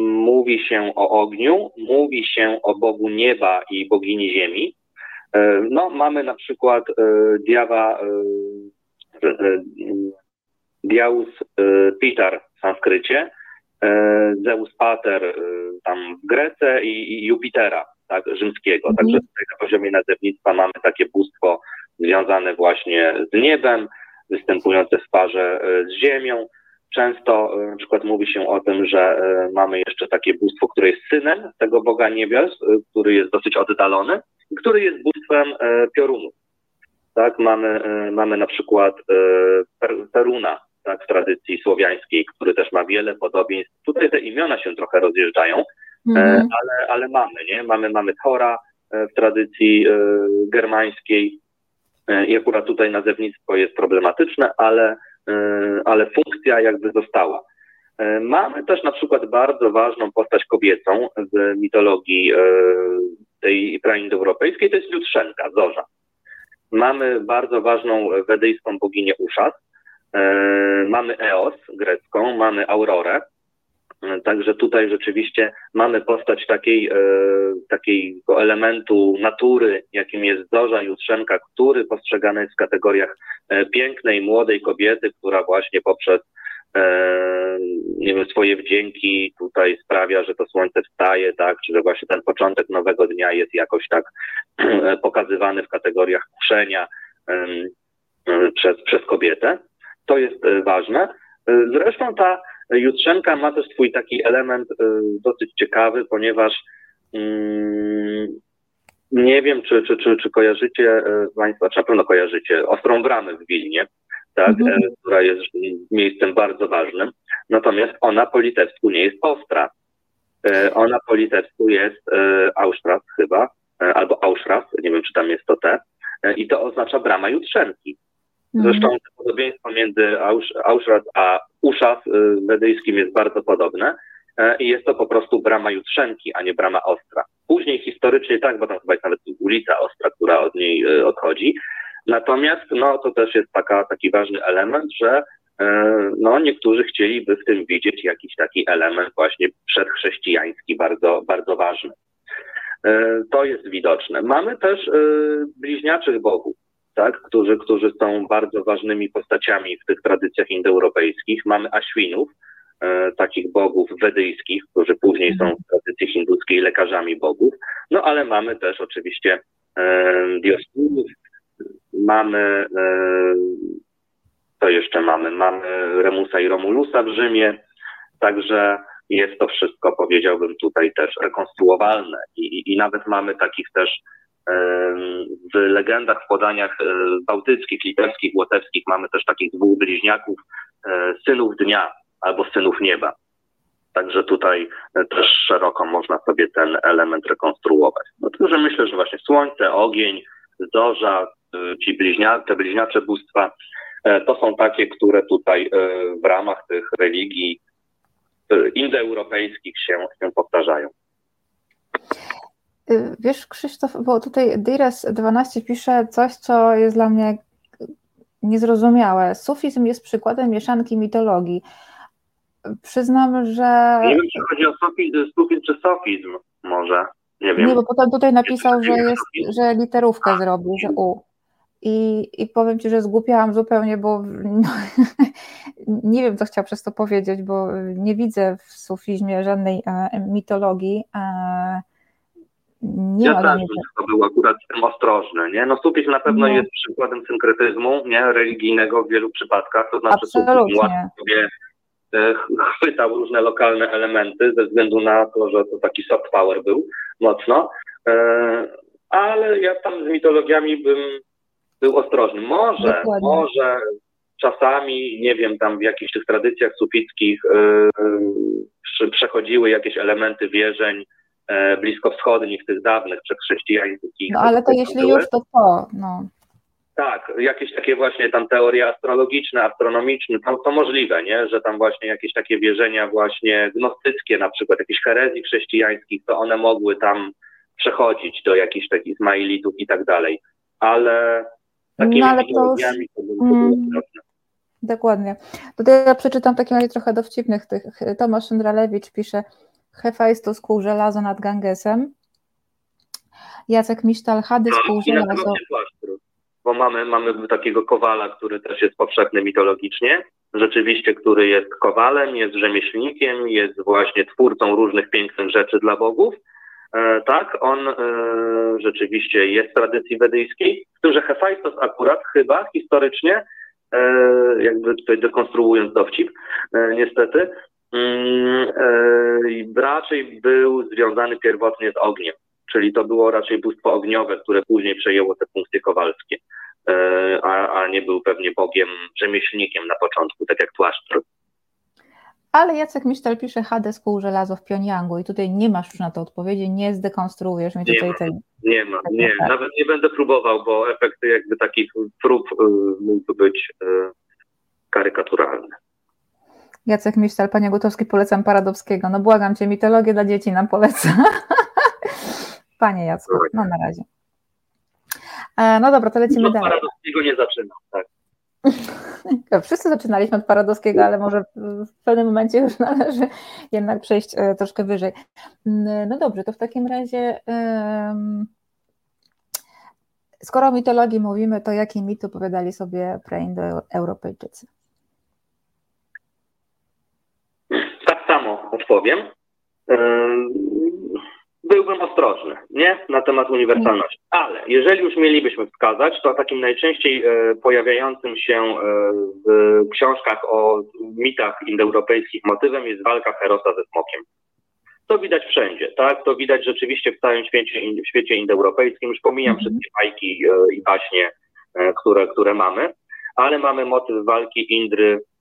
mówi się o ogniu, mówi się o Bogu nieba i bogini ziemi. E, no, mamy na przykład Diawa Diaus e, Pitar w sanskrycie, e, Zeus Pater e, tam w Grece i, Jupitera, tak, rzymskiego. Mhm. Także tutaj na poziomie nazewnictwa mamy takie bóstwo związane właśnie z niebem, występujące w parze z ziemią. Często na przykład mówi się o tym, że mamy jeszcze takie bóstwo, które jest synem tego Boga Niebios, który jest dosyć oddalony, który jest bóstwem piorunów tak, mamy, e, mamy na przykład e, Peruna, tak, w tradycji słowiańskiej, który też ma wiele podobieństw. Tutaj te imiona się trochę rozjeżdżają, mm -hmm. ale, ale mamy, nie? Mamy, mamy Thora w tradycji germańskiej i akurat tutaj nazewnictwo jest problematyczne, ale, ale funkcja jakby została. Mamy też na przykład bardzo ważną postać kobiecą w mitologii tej praindoeuropejskiej, to jest Jutrzenka, Zorza. Mamy bardzo ważną wedyjską boginię Uszas, e, mamy Eos grecką, mamy Aurorę, e, Także tutaj rzeczywiście mamy postać takiej, e, takiego elementu natury, jakim jest Zorza Jutrzenka, który postrzegany jest w kategoriach pięknej, młodej kobiety, która właśnie poprzez nie wiem, swoje wdzięki tutaj sprawia, że to słońce wstaje, tak, czy że właśnie ten początek nowego dnia jest jakoś tak (clears throat) pokazywany w kategoriach kuszenia przez, przez kobietę. To jest e, ważne. E, zresztą ta Jutrzenka ma też swój taki element e, dosyć ciekawy, ponieważ mm, nie wiem, czy, czy, czy, czy kojarzycie Państwo, czy na pewno kojarzycie Ostrą Bramę w Wilnie, tak, mhm. która jest miejscem bardzo ważnym. Natomiast ona po litewsku nie jest ostra. Ona po litewsku jest Auschwitz chyba, E, albo Auschras, nie wiem czy tam jest to te, e, i to oznacza brama jutrzenki. Mhm. Zresztą podobieństwo między Auschwitz a Uszas e, wedyjskim jest bardzo podobne i jest to po prostu brama jutrzenki, a nie brama ostra. Później historycznie tak, bo tam chyba jest nawet ulica ostra, która od niej odchodzi. Natomiast no, to też jest taka, taki ważny element, że no, niektórzy chcieliby w tym widzieć jakiś taki element właśnie przedchrześcijański, bardzo, bardzo ważny. E, to jest widoczne. Mamy też e, bliźniaczych bogów, tak, którzy, którzy są bardzo ważnymi postaciami w tych tradycjach indoeuropejskich. Mamy Ashwinów, e, takich bogów wedyjskich, którzy później są w tradycji hinduskiej lekarzami bogów. No ale mamy też oczywiście Dioskurów, mamy, co jeszcze mamy? Mamy Remusa i Romulusa w Rzymie, także jest to wszystko, powiedziałbym, tutaj też rekonstruowalne i, i nawet mamy takich też w legendach, w podaniach e, bałtyckich, litewskich, łotewskich mamy też takich dwóch bliźniaków, e, synów dnia albo synów nieba. Także tutaj też szeroko można sobie ten element rekonstruować. No że myślę, że właśnie słońce, ogień, zorza, e, ci bliźnia, te bliźniacze bóstwa, to są takie, które tutaj w ramach tych religii indoeuropejskich się, się powtarzają. Y, wiesz, Krzysztof, bo tutaj Dires 12 pisze coś, co jest dla mnie niezrozumiałe. Sufizm jest przykładem mieszanki mitologii. Przyznam, że. Nie wiem, czy chodzi o sufizm, sufizm czy sofizm, może. Nie wiem. Nie, bo potem tutaj napisał, że, jest, że literówkę zrobił, że U. I, I powiem Ci, że zgłupiałam zupełnie, bo no, (laughs) nie wiem, co chciał przez to powiedzieć, bo nie widzę w sufizmie żadnej e, mitologii. E, nie ja też to był akurat tym ostrożny, nie? No sufizm na pewno no. jest przykładem synkretyzmu, nie? Religijnego w wielu przypadkach, to znaczy łatwo sobie e, chwytał różne lokalne elementy ze względu na to, że to taki soft power był mocno, ale ja tam z mitologiami bym był ostrożny. Może, Dokładnie. może czasami, nie wiem, tam w jakichś tych tradycjach sufickich yy, przechodziły jakieś elementy wierzeń bliskowschodnich, tych dawnych, przedchrześcijańskich. No ale to jeśli były. już, to to, no. Tak, jakieś takie właśnie tam teorie astrologiczne, astronomiczne, to, to możliwe, nie? że tam właśnie jakieś takie wierzenia właśnie gnostyckie, na przykład jakieś herezji chrześcijańskich, to one mogły tam przechodzić do jakichś takich Ismailitów i tak dalej. Ale takimi no, ale to już... to mm, Dokładnie. Tutaj ja przeczytam w takim razie trochę dowcipnych tych. Tomasz Szyndralewicz pisze Hefajstus kół żelazo nad Gangesem. Jacek Misztal, Hadys kół żelazo. Bo mamy, mamy takiego kowala, który też jest powszechny mitologicznie, rzeczywiście, który jest kowalem, jest rzemieślnikiem, jest właśnie twórcą różnych pięknych rzeczy dla bogów, E, tak, on e, rzeczywiście jest w tradycji wedyjskiej, w tym, że Hefajstos akurat chyba historycznie, e, jakby tutaj dekonstruując dowcip, niestety, raczej był związany pierwotnie z ogniem, czyli to było raczej bóstwo ogniowe, które później przejęło te funkcje kowalskie, a, a nie był pewnie bogiem rzemieślnikiem na początku, tak jak Tłaszcz. Ale Jacek Misztal pisze Hades kół żelazo w Pjongjangu i tutaj nie masz już na to odpowiedzi, nie zdekonstruujesz mi tutaj nie tej... Nie ma, nie, nawet nie będę próbował, bo efekty jakby takich prób y, mógłby być y, karykaturalne. Jacek Misztal, Panie Gutowski, polecam Paradowskiego. No błagam Cię, mitologię dla dzieci nam poleca. (laughs) Panie Jacku, no na razie. E, no dobra, to lecimy no, dalej. Paradowskiego nie zaczynam, tak. (laughs) Wszyscy zaczynaliśmy od Paradowskiego, ale może w pewnym momencie już należy jednak przejść e, troszkę wyżej. Mm, no dobrze, to w takim razie skoro o mitologii mówimy, to jakie mity opowiadali sobie preindoeuropejczycy? Tak samo odpowiem byłbym ostrożny, nie? Na temat uniwersalności. Ale jeżeli już mielibyśmy wskazać, to takim najczęściej e, pojawiającym się e, w książkach o mitach indoeuropejskich motywem jest walka Herosa ze smokiem. To widać wszędzie, tak? To widać rzeczywiście w całym świecie, w świecie indoeuropejskim. Już pomijam mhm. wszystkie bajki e, i baśnie, e, które, które mamy, ale mamy motyw walki Indry e,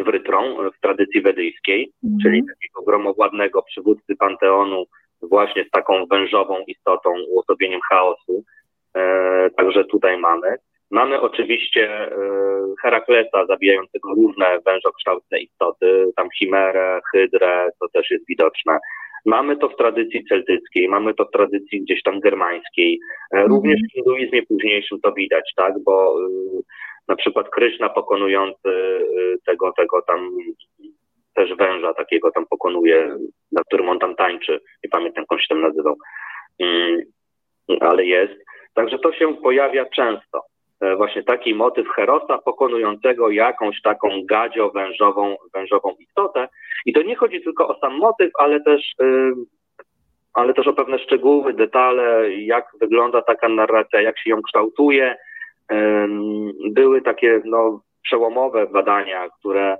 z Wrytrą w tradycji wedyjskiej, mhm. czyli takiego gromowładnego przywódcy panteonu, właśnie z taką wężową istotą, uosobieniem chaosu. E, także tutaj mamy. Mamy oczywiście e, Heraklesa zabijającego różne wężokształtne istoty, tam chimerę, hydrę, to też jest widoczne. Mamy to w tradycji celtyckiej, mamy to w tradycji gdzieś tam germańskiej. E, mhm. Również w hinduizmie późniejszym to widać, tak, bo na przykład Kryszna pokonujący tego, tego tam też węża takiego tam pokonuje, na którym on tam tańczy. Nie pamiętam, jak on się tam nazywał. Mm, ale jest. Także to się pojawia często. E, właśnie taki motyw Herosa pokonującego jakąś taką gadzio wężową, wężową istotę. I to nie chodzi tylko o sam motyw, ale też, ale też o pewne szczegóły, detale, jak wygląda taka narracja, jak się ją kształtuje. Były takie no, przełomowe badania, które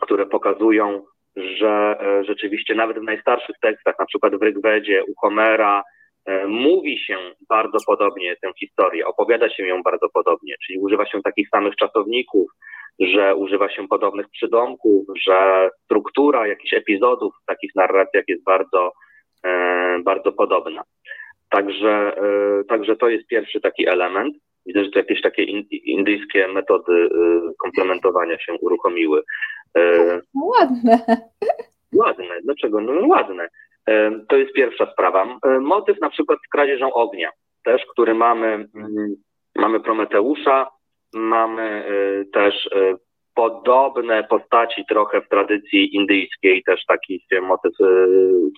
które pokazują, że e, rzeczywiście nawet w najstarszych tekstach, na przykład w Rygwedzie, u Homera, e, mówi się bardzo podobnie tę historię, opowiada się ją bardzo podobnie, czyli używa się takich samych czasowników, że używa się podobnych przydomków, że struktura jakichś epizodów w takich narracjach jest bardzo, e, bardzo podobna. Także, także to jest pierwszy taki element. Widzę, że to jakieś takie indyjskie metody komplementowania się uruchomiły. E, ładne. Ładne. Dlaczego? No ładne. E, to jest pierwsza sprawa. E, motyw na przykład z kradzieżą ognia, też, który mamy, mm, mamy Prometeusza, mamy też podobne postaci trochę w tradycji indyjskiej, też taki się motyw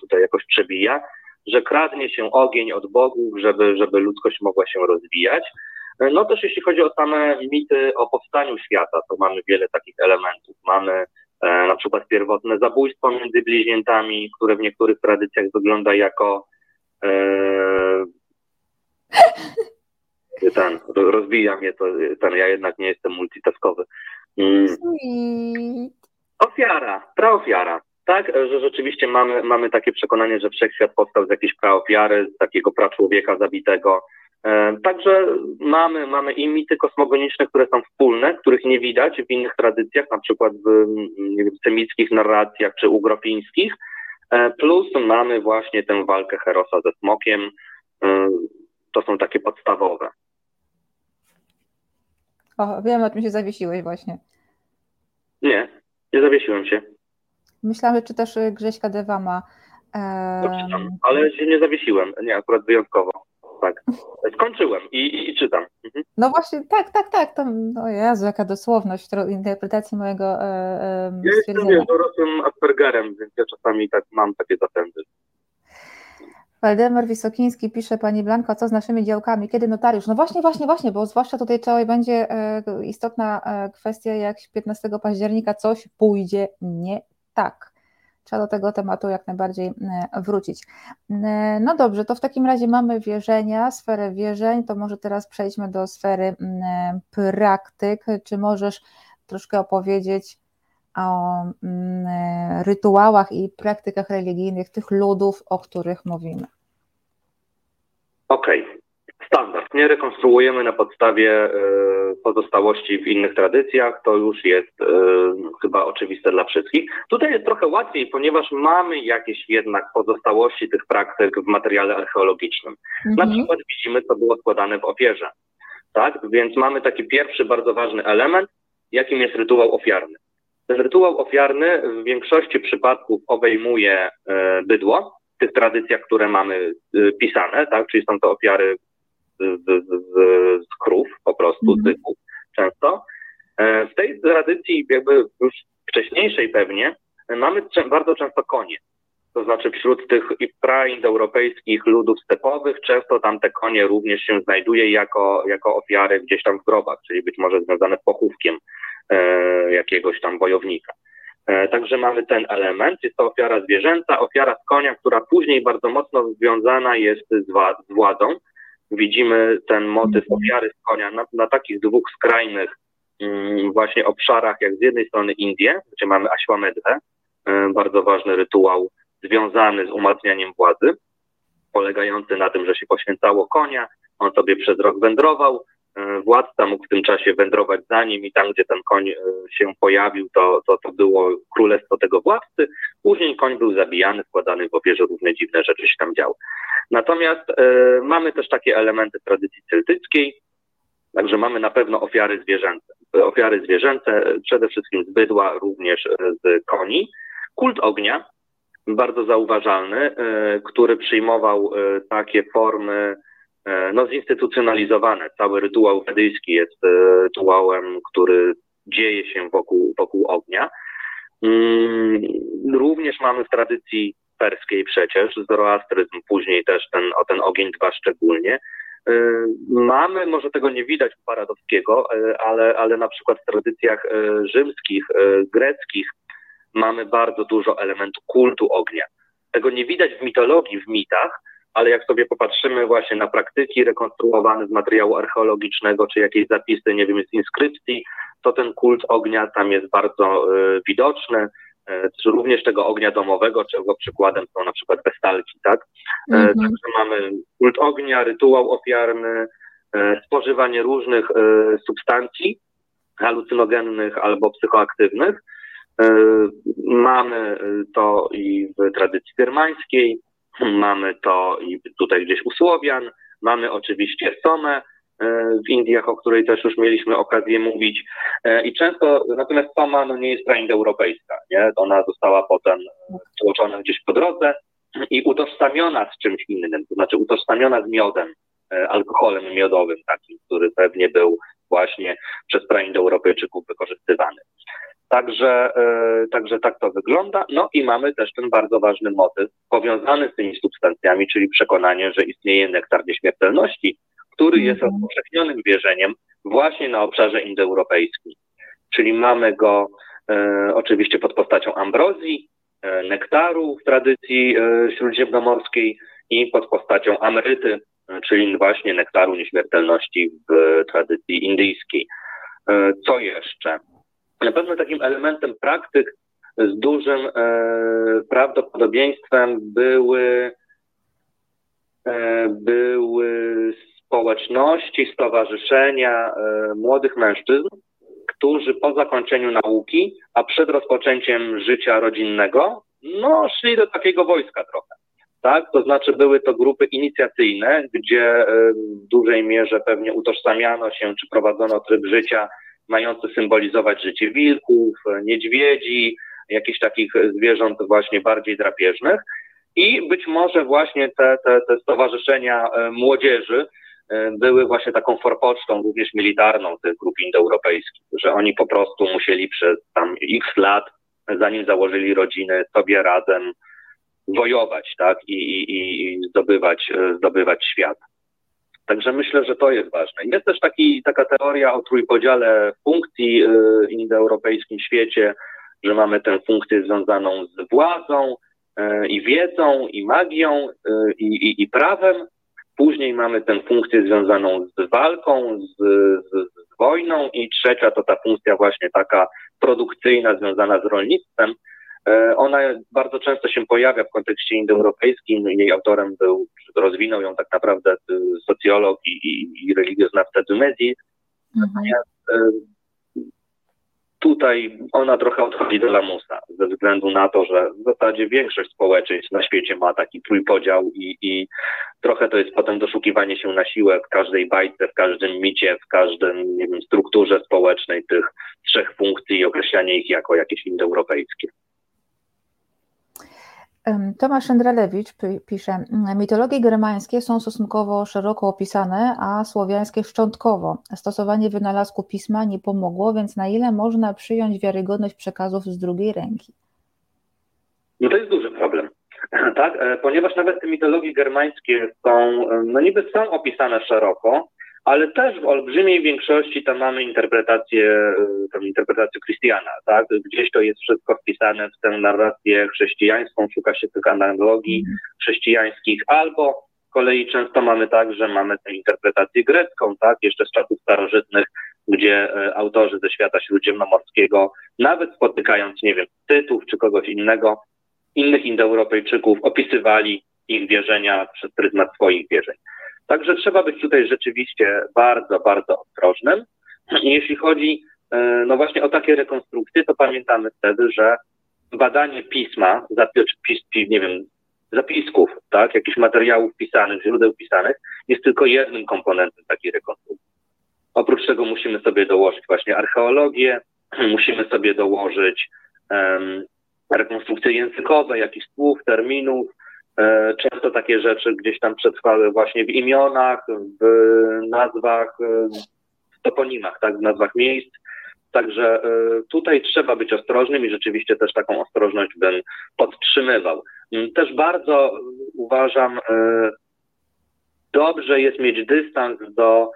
tutaj jakoś przebija. Że kradnie się ogień od bogów, żeby, żeby ludzkość mogła się rozwijać. No też jeśli chodzi o same mity o powstaniu świata, to mamy wiele takich elementów. Mamy e, na przykład pierwotne zabójstwo między bliźniętami, które w niektórych tradycjach wygląda jako e, (laughs) ten, rozbija mnie to, ten, ja jednak nie jestem multitaskowy. Mm. Ofiara, praofiara. Tak, że rzeczywiście mamy, mamy takie przekonanie, że wszechświat powstał z jakiejś praofiary, z takiego praczłowieka zabitego. E, także mamy, mamy i mity kosmogoniczne, które są wspólne, których nie widać w innych tradycjach, na przykład w nie wiem, semickich narracjach czy ugrofińskich, e, plus mamy właśnie tę walkę Herosa ze smokiem. E, to są takie podstawowe. O, wiem, o czym się zawiesiłeś właśnie. Nie, nie zawiesiłem się. Myślałam, że czytasz y, Grześka Dewama. To czytam, ale się nie zawiesiłem. Nie, akurat wyjątkowo. Tak. Skończyłem i, i czytam. Mhm. No właśnie, tak, tak, tak. To, no Jezu, jaka dosłowność w interpretacji mojego e, e, Ja jestem dorosłym Aspergerem, więc ja czasami tak mam takie zapędy. Waldemar Wisokiński pisze, Pani Blanko, co z naszymi działkami? Kiedy notariusz? No właśnie, właśnie, właśnie, bo zwłaszcza tutaj całej będzie e, istotna e, kwestia, jak 15 października coś pójdzie nie tak. Trzeba do tego tematu jak najbardziej e, wrócić. No dobrze, to w takim razie mamy wierzenia, sferę wierzeń, to może teraz przejdźmy do sfery praktyk. Czy możesz troszkę opowiedzieć, o rytuałach i praktykach religijnych tych ludów, o których mówimy. Okej. Nie rekonstruujemy na podstawie y, pozostałości w innych tradycjach. To już jest y, chyba oczywiste dla wszystkich. Tutaj jest trochę łatwiej, ponieważ mamy jakieś jednak pozostałości tych praktyk w materiale archeologicznym. Mhm. Na przykład widzimy, co było składane w ofierze. Tak? Więc mamy taki pierwszy bardzo ważny element, jakim jest rytuał ofiarny. Ten rytuał ofiarny w większości przypadków obejmuje e, bydło, w tych tradycjach, które mamy e, pisane, tak, czyli są to ofiary z, z, z, z krów po prostu, z byków często. E, w tej tradycji jakby już wcześniejszej pewnie mamy bardzo często konie. To znaczy wśród tych praindoeuropejskich ludów stepowych często tam te konie również się znajduje jako, jako ofiary gdzieś tam w grobach, czyli być może związane z pochówkiem E, jakiegoś tam wojownika. E, także mamy ten element, jest to ofiara zwierzęca, ofiara z konia, która później bardzo mocno związana jest z, władzą. Widzimy ten motyw mhm. ofiary z konia na, na takich dwóch skrajnych mm, właśnie obszarach, jak z jednej strony Indie, gdzie mamy Ashwamedhę, e, bardzo ważny rytuał związany z umacnianiem władzy, polegający na tym, że się poświęcało konia, on sobie przez rok wędrował, władca mógł w tym czasie wędrować za nim i tam, gdzie ten koń e, się pojawił, to, to, to było królestwo tego władcy. Później koń był zabijany, składany w ofierze, różne dziwne rzeczy się tam działy. Natomiast e, mamy też takie elementy tradycji celtyckiej, także mamy na pewno ofiary zwierzęce. Ofiary zwierzęce, przede wszystkim z bydła, również z koni. Kult ognia, bardzo zauważalny, e, który przyjmował e, takie formy E, no, zinstytucjonalizowane. Cały rytuał wedyjski jest e, rytuałem, który dzieje się wokół, wokół ognia. Mm, również mamy w tradycji perskiej przecież, zoroastryzm później też ten, o ten ogień dba szczególnie. E, mamy, może tego nie widać u Paradowskiego, ale, ale na przykład w tradycjach rzymskich, greckich mamy bardzo dużo elementu kultu ognia. Tego nie widać w mitologii, w mitach, ale jak sobie popatrzymy właśnie na praktyki rekonstruowane z materiału archeologicznego, czy jakieś zapisy, nie wiem, z inskrypcji, to ten kult ognia tam jest bardzo y, widoczny. Y, również tego ognia domowego, czego przykładem są na przykład westalki, tak? Y, mhm. Także mamy kult ognia, rytuał ofiarny, spożywanie różnych substancji halucynogennych albo psychoaktywnych. Mamy to i w tradycji germańskiej, mamy to i tutaj gdzieś u Słowian, mamy oczywiście Somę e, w Indiach, o której też już mieliśmy okazję mówić e, i często, natomiast Soma no, nie jest europejska, nie? Ona została potem tłoczona gdzieś po drodze i utożsamiona z czymś innym, to znaczy utożsamiona z miodem, e, alkoholem miodowym takim, który pewnie był właśnie przez praindoeuropejczyków wykorzystywany. Także, także tak to wygląda. No i mamy też ten bardzo ważny motyw powiązany z tymi substancjami, czyli przekonanie, że istnieje nektar nieśmiertelności, który jest mhm. rozpowszechnionym wierzeniem właśnie na obszarze indoeuropejskim. Czyli mamy go e, oczywiście pod postacią ambrozji, e, nektaru w tradycji e, śródziemnomorskiej i pod postacią amryty, e, czyli właśnie nektaru nieśmiertelności w tradycji indyjskiej. E, co jeszcze? Na pewno takim elementem praktyk z dużym e, prawdopodobieństwem były, były społeczności, stowarzyszenia młodych mężczyzn, którzy po zakończeniu nauki, a przed rozpoczęciem życia rodzinnego, no, szli do takiego wojska trochę. Tak? To znaczy były to grupy inicjacyjne, gdzie e, w dużej mierze pewnie utożsamiano się, czy prowadzono tryb życia mający symbolizować życie wilków, niedźwiedzi, jakichś takich zwierząt właśnie bardziej drapieżnych. I być może właśnie te, te, te stowarzyszenia e, młodzieży E, były właśnie taką forpocztą również militarną tych grup indoeuropejskich, że oni po prostu musieli przez tam x lat, zanim założyli rodziny, sobie razem wojować, tak, i, i, i zdobywać, e, zdobywać świat. Także myślę, że to jest ważne. Jest też taki, taka teoria o trójpodziale funkcji w indoeuropejskim świecie, że mamy tę funkcję związaną z władzą e, i wiedzą, i magią, i, i, i prawem, Później mamy tę funkcję związaną z walką, z, z, z, wojną i trzecia to ta funkcja właśnie taka produkcyjna związana z rolnictwem. E, ona bardzo często się pojawia w kontekście indoeuropejskim. Jej autorem był, rozwinął ją tak naprawdę socjolog i, i, i religioznawca Dumezi. Mhm. Natomiast e, Tutaj ona trochę odchodzi do lamusa, ze względu na to, że w zasadzie większość społeczeństw na świecie ma taki trójpodział i, i trochę to jest potem doszukiwanie się na siłę w każdej bajce, w każdym micie, w każdym, nie wiem, strukturze społecznej tych trzech funkcji i określanie ich jako jakieś indoeuropejskie. Tomasz Szendrelewicz pisze, mitologie germańskie są stosunkowo szeroko opisane, a słowiańskie szczątkowo. Stosowanie wynalazku pisma nie pomogło, więc na ile można przyjąć wiarygodność przekazów z drugiej ręki? No to jest duży problem, (clears throat) tak? E, ponieważ nawet te mitologie germańskie są, no niby są opisane szeroko, ale też w olbrzymiej większości tam mamy interpretację, tam interpretację Christiana, tak? Gdzieś to jest wszystko wpisane w tę narrację chrześcijańską, szuka się tych analogii mm. chrześcijańskich, albo z kolei często mamy tak, że mamy tę interpretację grecką, tak? Jeszcze z czasów starożytnych, gdzie y, autorzy ze świata śródziemnomorskiego, nawet spotykając, nie wiem, Tytów czy kogoś innego, innych Indoeuropejczyków, opisywali ich wierzenia przez pryzmat swoich wierzeń. Także trzeba być tutaj rzeczywiście bardzo, bardzo ostrożnym. Jeśli chodzi e, no właśnie o takie rekonstrukcje, to pamiętamy wtedy, że badanie pisma, zapis, nie wiem, zapisków, tak, jakichś materiałów pisanych, źródeł pisanych, jest tylko jednym komponentem takiej rekonstrukcji. Oprócz tego musimy sobie dołożyć właśnie archeologię, (clears throat) musimy sobie dołożyć um, rekonstrukcje językowe, jakichś słów, terminów, często takie rzeczy gdzieś tam przetrwały właśnie w imionach, w nazwach, e, w toponimach, tak, w nazwach miejsc. Także e, tutaj trzeba być ostrożnym i rzeczywiście też taką ostrożność bym podtrzymywał. Mm, też bardzo uważam, dobrze jest mieć dystans do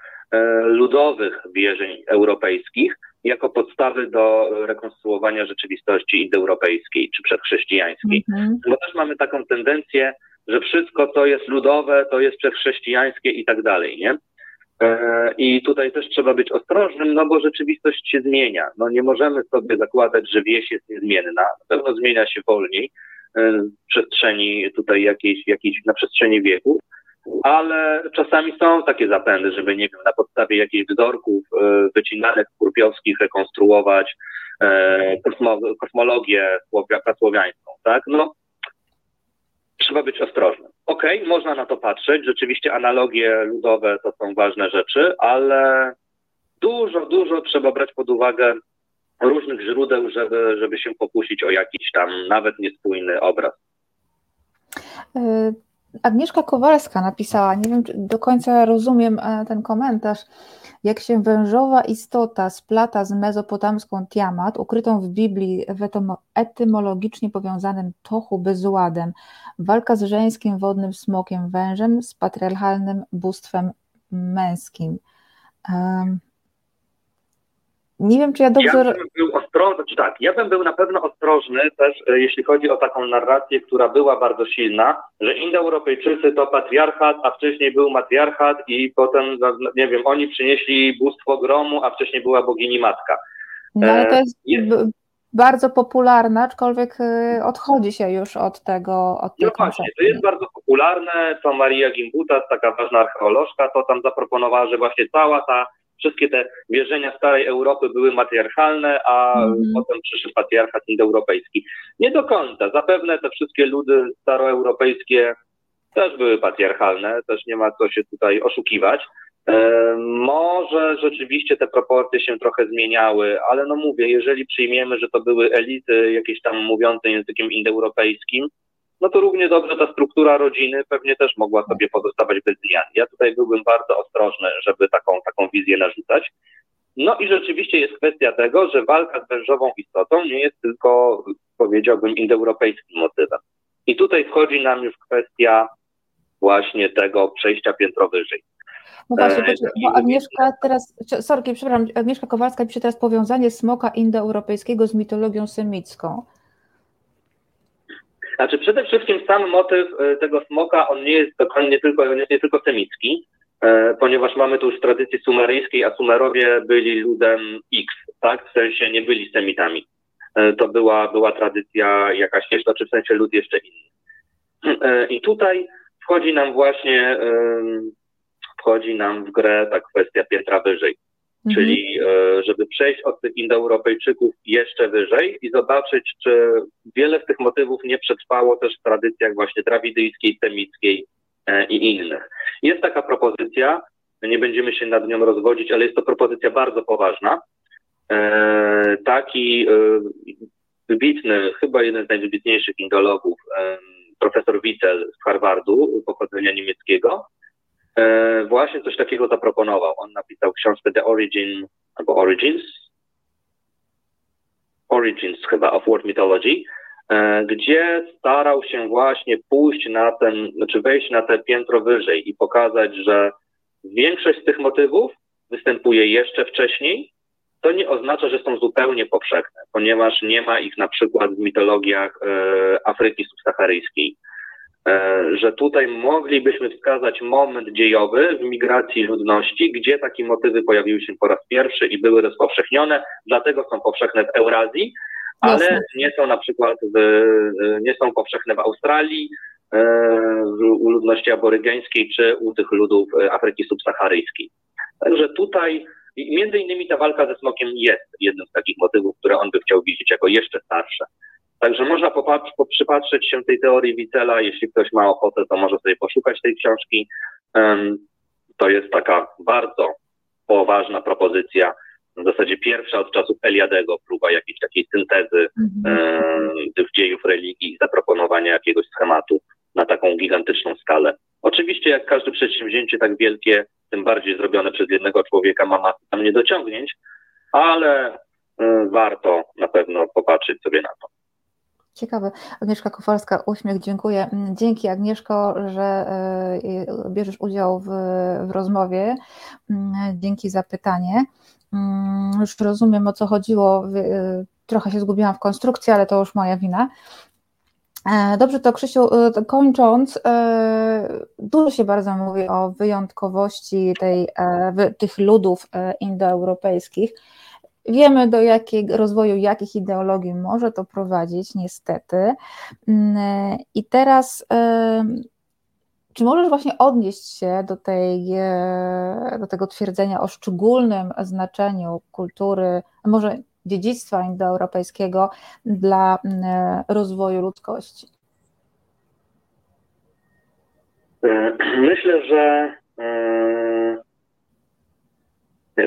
ludowych wierzeń europejskich, jako podstawy do rekonstruowania rzeczywistości indoeuropejskiej czy przedchrześcijańskiej. Mhm. Bo też mamy taką tendencję, że wszystko, co jest ludowe, to jest przedchrześcijańskie i tak dalej, nie? E, I tutaj też trzeba być ostrożnym, no bo rzeczywistość się zmienia. No nie możemy sobie zakładać, że wieś jest niezmienna. Na pewno zmienia się wolniej e, w przestrzeni tutaj jakiejś, jakiejś na przestrzeni wieków ale czasami są takie zapędy, żeby, nie wiem, na podstawie jakichś wzorków e, wycinanych kurpiowskich rekonstruować e, kosmo, kosmologię prasłowiańską, tak? No, trzeba być ostrożnym. Okej, okay, można na to patrzeć, rzeczywiście analogie ludowe to są ważne rzeczy, ale dużo, dużo trzeba brać pod uwagę różnych źródeł, żeby, żeby się pokusić o jakiś tam nawet niespójny obraz. Agnieszka Kowalska napisała, nie wiem, czy do końca rozumiem e, ten komentarz. Jak się wężowa istota splata z mezopotamską Tiamat, ukrytą w Biblii w etymologicznie powiązanym tochu bezładem, walka z żeńskim wodnym smokiem wężem, z patriarchalnym bóstwem męskim. Um, nie wiem, czy ja dobrze. Ja bym był ostrożny, czy znaczy tak, ja bym był na pewno ostrożny też, e, jeśli chodzi o taką narrację, która była bardzo silna, że Indoeuropejczycy to patriarchat, a wcześniej był matriarchat i potem, nie wiem, oni przynieśli bóstwo gromu, a wcześniej była bogini matka. No ale to e, jest, jest... bardzo popularne, aczkolwiek e, odchodzi się już od tego. Od no właśnie, to jest bardzo popularne, to Maria Gimbutas, taka ważna archeolożka, to tam zaproponowała, że właśnie cała ta wszystkie te wierzenia starej Europy były matriarchalne, a mm. potem przyszedł patriarchat indoeuropejski. Nie do końca. Zapewne te wszystkie ludy staroeuropejskie też były patriarchalne, też nie ma co się tutaj oszukiwać. E, może rzeczywiście te proporcje się trochę zmieniały, ale no mówię, jeżeli przyjmiemy, że to były elity jakieś tam mówiące językiem indoeuropejskim, no to równie dobrze ta struktura rodziny pewnie też mogła sobie pozostawać bez zmian. Ja tutaj byłbym bardzo ostrożny, żeby taką, taką wizję narzucać. No i rzeczywiście jest kwestia tego, że walka z wężową istotą nie jest tylko, powiedziałbym, indoeuropejskim motywem. I tutaj wchodzi nam już kwestia właśnie tego przejścia piętro wyżej. No właśnie, e, bo Agnieszka teraz, sorki, przepraszam, Agnieszka Kowalska pisze teraz powiązanie smoka indoeuropejskiego z mitologią semicką. Znaczy przede wszystkim sam motyw e, tego smoka, on nie jest dokładnie nie tylko, nie, nie tylko semicki, e, ponieważ mamy tu już tradycji sumeryjskiej, a Sumerowie byli ludem X, tak? W sensie nie byli semitami. E, to była, była tradycja jakaś jeszcze, czy w sensie lud jeszcze inny. I tutaj wchodzi nam właśnie, wchodzi nam w grę ta kwestia piętra wyżej. Mhm. Czyli e, żeby przejść od tych Indoeuropejczyków jeszcze wyżej i zobaczyć, czy wiele z tych motywów nie przetrwało też w tradycjach właśnie drawidyjskiej, semickiej e, i innych. Jest taka propozycja, nie będziemy się nad nią rozwodzić, ale jest to propozycja bardzo poważna. E, taki wybitny, chyba jeden z najwybitniejszych indologów, profesor Witzel z Harvardu, pochodzenia niemieckiego, właśnie coś takiego zaproponował. On napisał książkę The Origin, albo Origins, Origins chyba of World Mythology, e, gdzie starał się właśnie pójść na ten, znaczy wejść na te piętro wyżej i pokazać, że większość z tych motywów występuje jeszcze wcześniej, to nie oznacza, że są zupełnie powszechne, ponieważ nie ma ich na przykład w mitologiach e, Afryki subsaharyjskiej, E, że tutaj moglibyśmy wskazać moment dziejowy w migracji ludności, gdzie takie motywy pojawiły się po raz pierwszy i były rozpowszechnione, dlatego są powszechne w Eurazji, ale Jasne. nie są na przykład w, e, nie są powszechne w Australii, e, u ludności aborygeńskiej czy u tych ludów Afryki subsaharyjskiej. Także tutaj między innymi ta walka ze smokiem jest jednym z takich motywów, które on by chciał widzieć jako jeszcze starsze. Także można popatrz, przypatrzeć się tej teorii Wicela, jeśli ktoś ma ochotę, to może sobie poszukać tej książki. To jest taka bardzo poważna propozycja, w zasadzie pierwsza od czasów Eliadego, próba jakiejś takiej syntezy tych dziejów religii i zaproponowania jakiegoś schematu na taką gigantyczną skalę. Oczywiście jak każde przedsięwzięcie tak wielkie, tym bardziej zrobione przez jednego człowieka ma masę tam niedociągnięć, ale warto na pewno popatrzeć sobie na to. Ciekawe. Agnieszka Kowalska, uśmiech, dziękuję. Mm, dzięki Agnieszko, że e, bierzesz udział w, w rozmowie. Mm, dzięki za pytanie. Mm, już rozumiem o co chodziło. E, trochę się zgubiłam w konstrukcji, ale to już moja wina. E, dobrze, to Krzysiu, kończąc, dużo się bardzo mówi o wyjątkowości tej, tych ludów indoeuropejskich. Wiemy, do jakiego rozwoju jakich ideologii może to prowadzić, niestety. Mm, I teraz, czy możesz właśnie odnieść się do, tej, e, do tego twierdzenia o szczególnym znaczeniu kultury, może dziedzictwa indoeuropejskiego dla mm, rozwoju ludzkości? E, (clears throat) myślę, że e,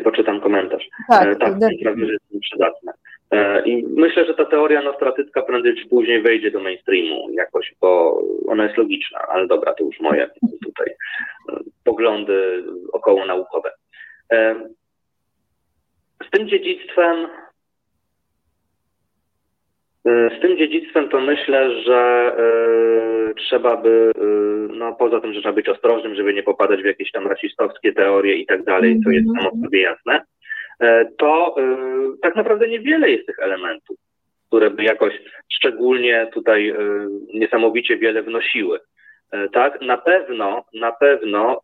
poczytam komentarz. Tak, e, tak prawie, że jest przydatne. E, I myślę, że ta teoria nostratycka prędzej czy później wejdzie do mainstreamu jakoś, bo ona jest logiczna, ale dobra, to już moje (laughs) tutaj e, poglądy około naukowe. tym dziedzictwem E, z tym dziedzictwem to myślę, że y, trzeba by, y, no poza tym, że trzeba być ostrożnym, żeby nie popadać w jakieś tam rasistowskie teorie i tak dalej, co jest samo mhm. sobie jasne, y, to tak naprawdę niewiele jest tych elementów, które by jakoś szczególnie tutaj niesamowicie wiele wnosiły. Tak, na pewno, na pewno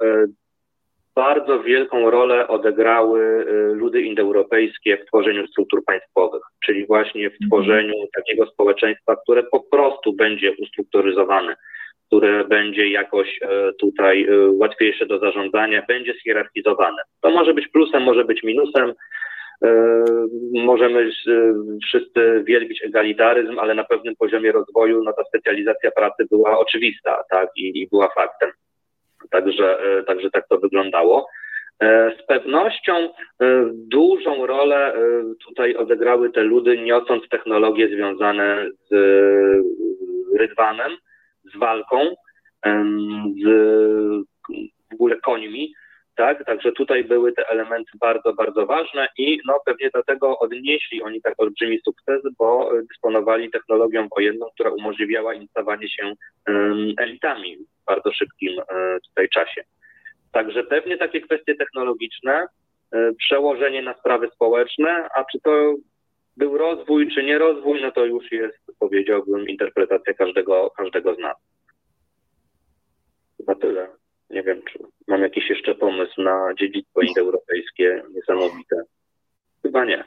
bardzo wielką rolę odegrały y, ludy indoeuropejskie w tworzeniu struktur państwowych, czyli właśnie w mhm. tworzeniu takiego społeczeństwa, które po prostu będzie ustrukturyzowane, które będzie jakoś e, tutaj e, łatwiejsze do zarządzania, będzie schierarchizowane. To może być plusem, może być minusem. E, możemy wszyscy wielbić egalitaryzm, ale na pewnym poziomie rozwoju no, ta specjalizacja pracy była oczywista tak, i, i była faktem. Także, e, także tak to wyglądało. E, z pewnością e, dużą rolę tutaj odegrały te ludy, niosąc technologie związane z rydwanem, z walką, z w ogóle końmi, tak? Także tutaj były te elementy bardzo, bardzo ważne i no pewnie dlatego odnieśli oni tak olbrzymi sukces, bo dysponowali technologią wojenną, która umożliwiała im stawanie się elitami w bardzo szybkim um, tutaj czasie. Także pewnie takie kwestie technologiczne, um, przełożenie na sprawy społeczne, a czy to był rozwój, czy nie rozwój, no to już jest, powiedziałbym, interpretacja każdego, każdego z nas. Chyba tyle. Nie wiem, czy mam jakiś jeszcze pomysł na dziedzictwo indoeuropejskie niesamowite. Chyba nie.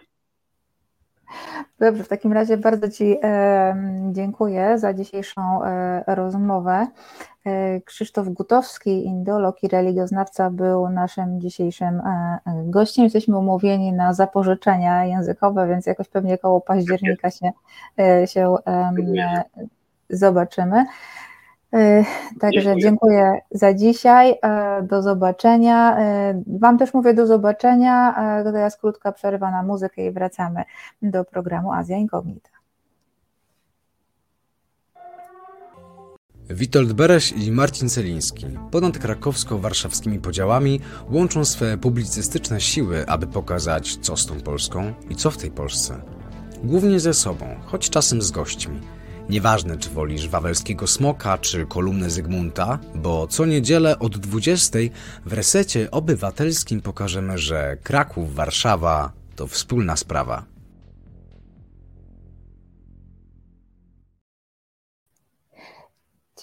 Dobrze, w takim razie bardzo Ci dziękuję za dzisiejszą e, rozmowę. E, Krzysztof Gutowski, indolog i religioznawca, był naszym dzisiejszym e, gościem. Jesteśmy umówieni na zapożyczenia językowe, więc jakoś pewnie koło października się, e, się zobaczymy. E, także dziękuję. dziękuję za dzisiaj. E, do zobaczenia. E, wam też mówię do zobaczenia. Teraz krótka przerwa na muzykę i wracamy do programu Azja Incognita. Witold Bereś i Marcin Celiński ponad krakowsko-warszawskimi podziałami łączą swe publicystyczne siły, aby pokazać, co z tą Polską i co w tej Polsce. Głównie ze sobą, choć czasem z gośćmi – Nieważne, czy wolisz wawelskiego smoka, czy kolumnę Zygmunta, bo co niedzielę od 20 w resecie obywatelskim pokażemy, że Kraków, Warszawa to wspólna sprawa.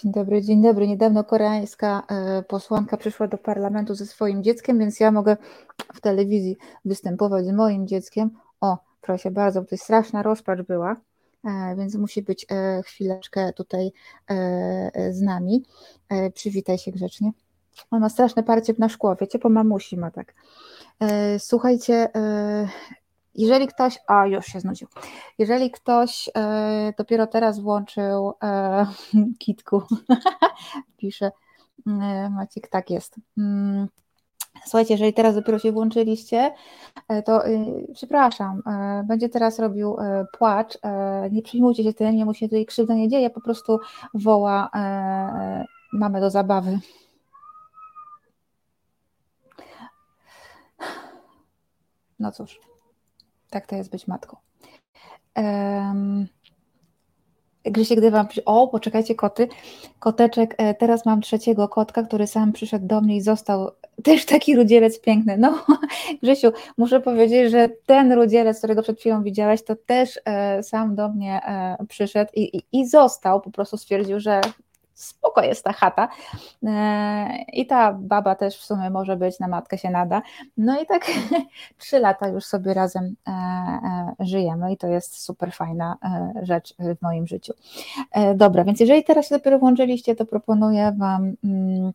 Dzień dobry, dzień dobry. Niedawno koreańska e, posłanka przyszła do parlamentu ze swoim dzieckiem, więc ja mogę w telewizji występować z moim dzieckiem. O, proszę bardzo, to jest straszna rozpacz była. E, więc musi być e, chwileczkę tutaj e, z nami. Przywitaj się grzecznie. On ma straszne parcie na szkło, wiecie, po mamusi ma tak. Słuchajcie, jeżeli ktoś, a już się znudził, jeżeli ktoś dopiero teraz włączył kitku, (laughs) pisze Maciek, tak jest. Słuchajcie, jeżeli teraz dopiero się włączyliście, e, to yy, przepraszam, yy, będzie teraz robił yy, płacz. nie przyjmujcie się tym, nie mu się tutaj krzywda nie dzieje, po prostu woła mamy do zabawy. No cóż, tak to jest być matką. Grzesiek Dywan, o poczekajcie koty, koteczek, teraz mam trzeciego kotka, który sam przyszedł do mnie i został też taki rudzielec piękny. No (laughs) Grzesiu, muszę powiedzieć, że ten rudzielec, którego przed chwilą widziałeś, to też e, sam do mnie e, przyszedł i, i, i został, po prostu stwierdził, że spoko jest ta chata. E, I ta baba też w sumie może być, na matkę się nada. No i tak (laughs) trzy lata już sobie razem e, e, żyjemy i to jest super fajna rzecz w moim życiu. Dobra, więc jeżeli teraz się dopiero włączyliście, to proponuję Wam mm,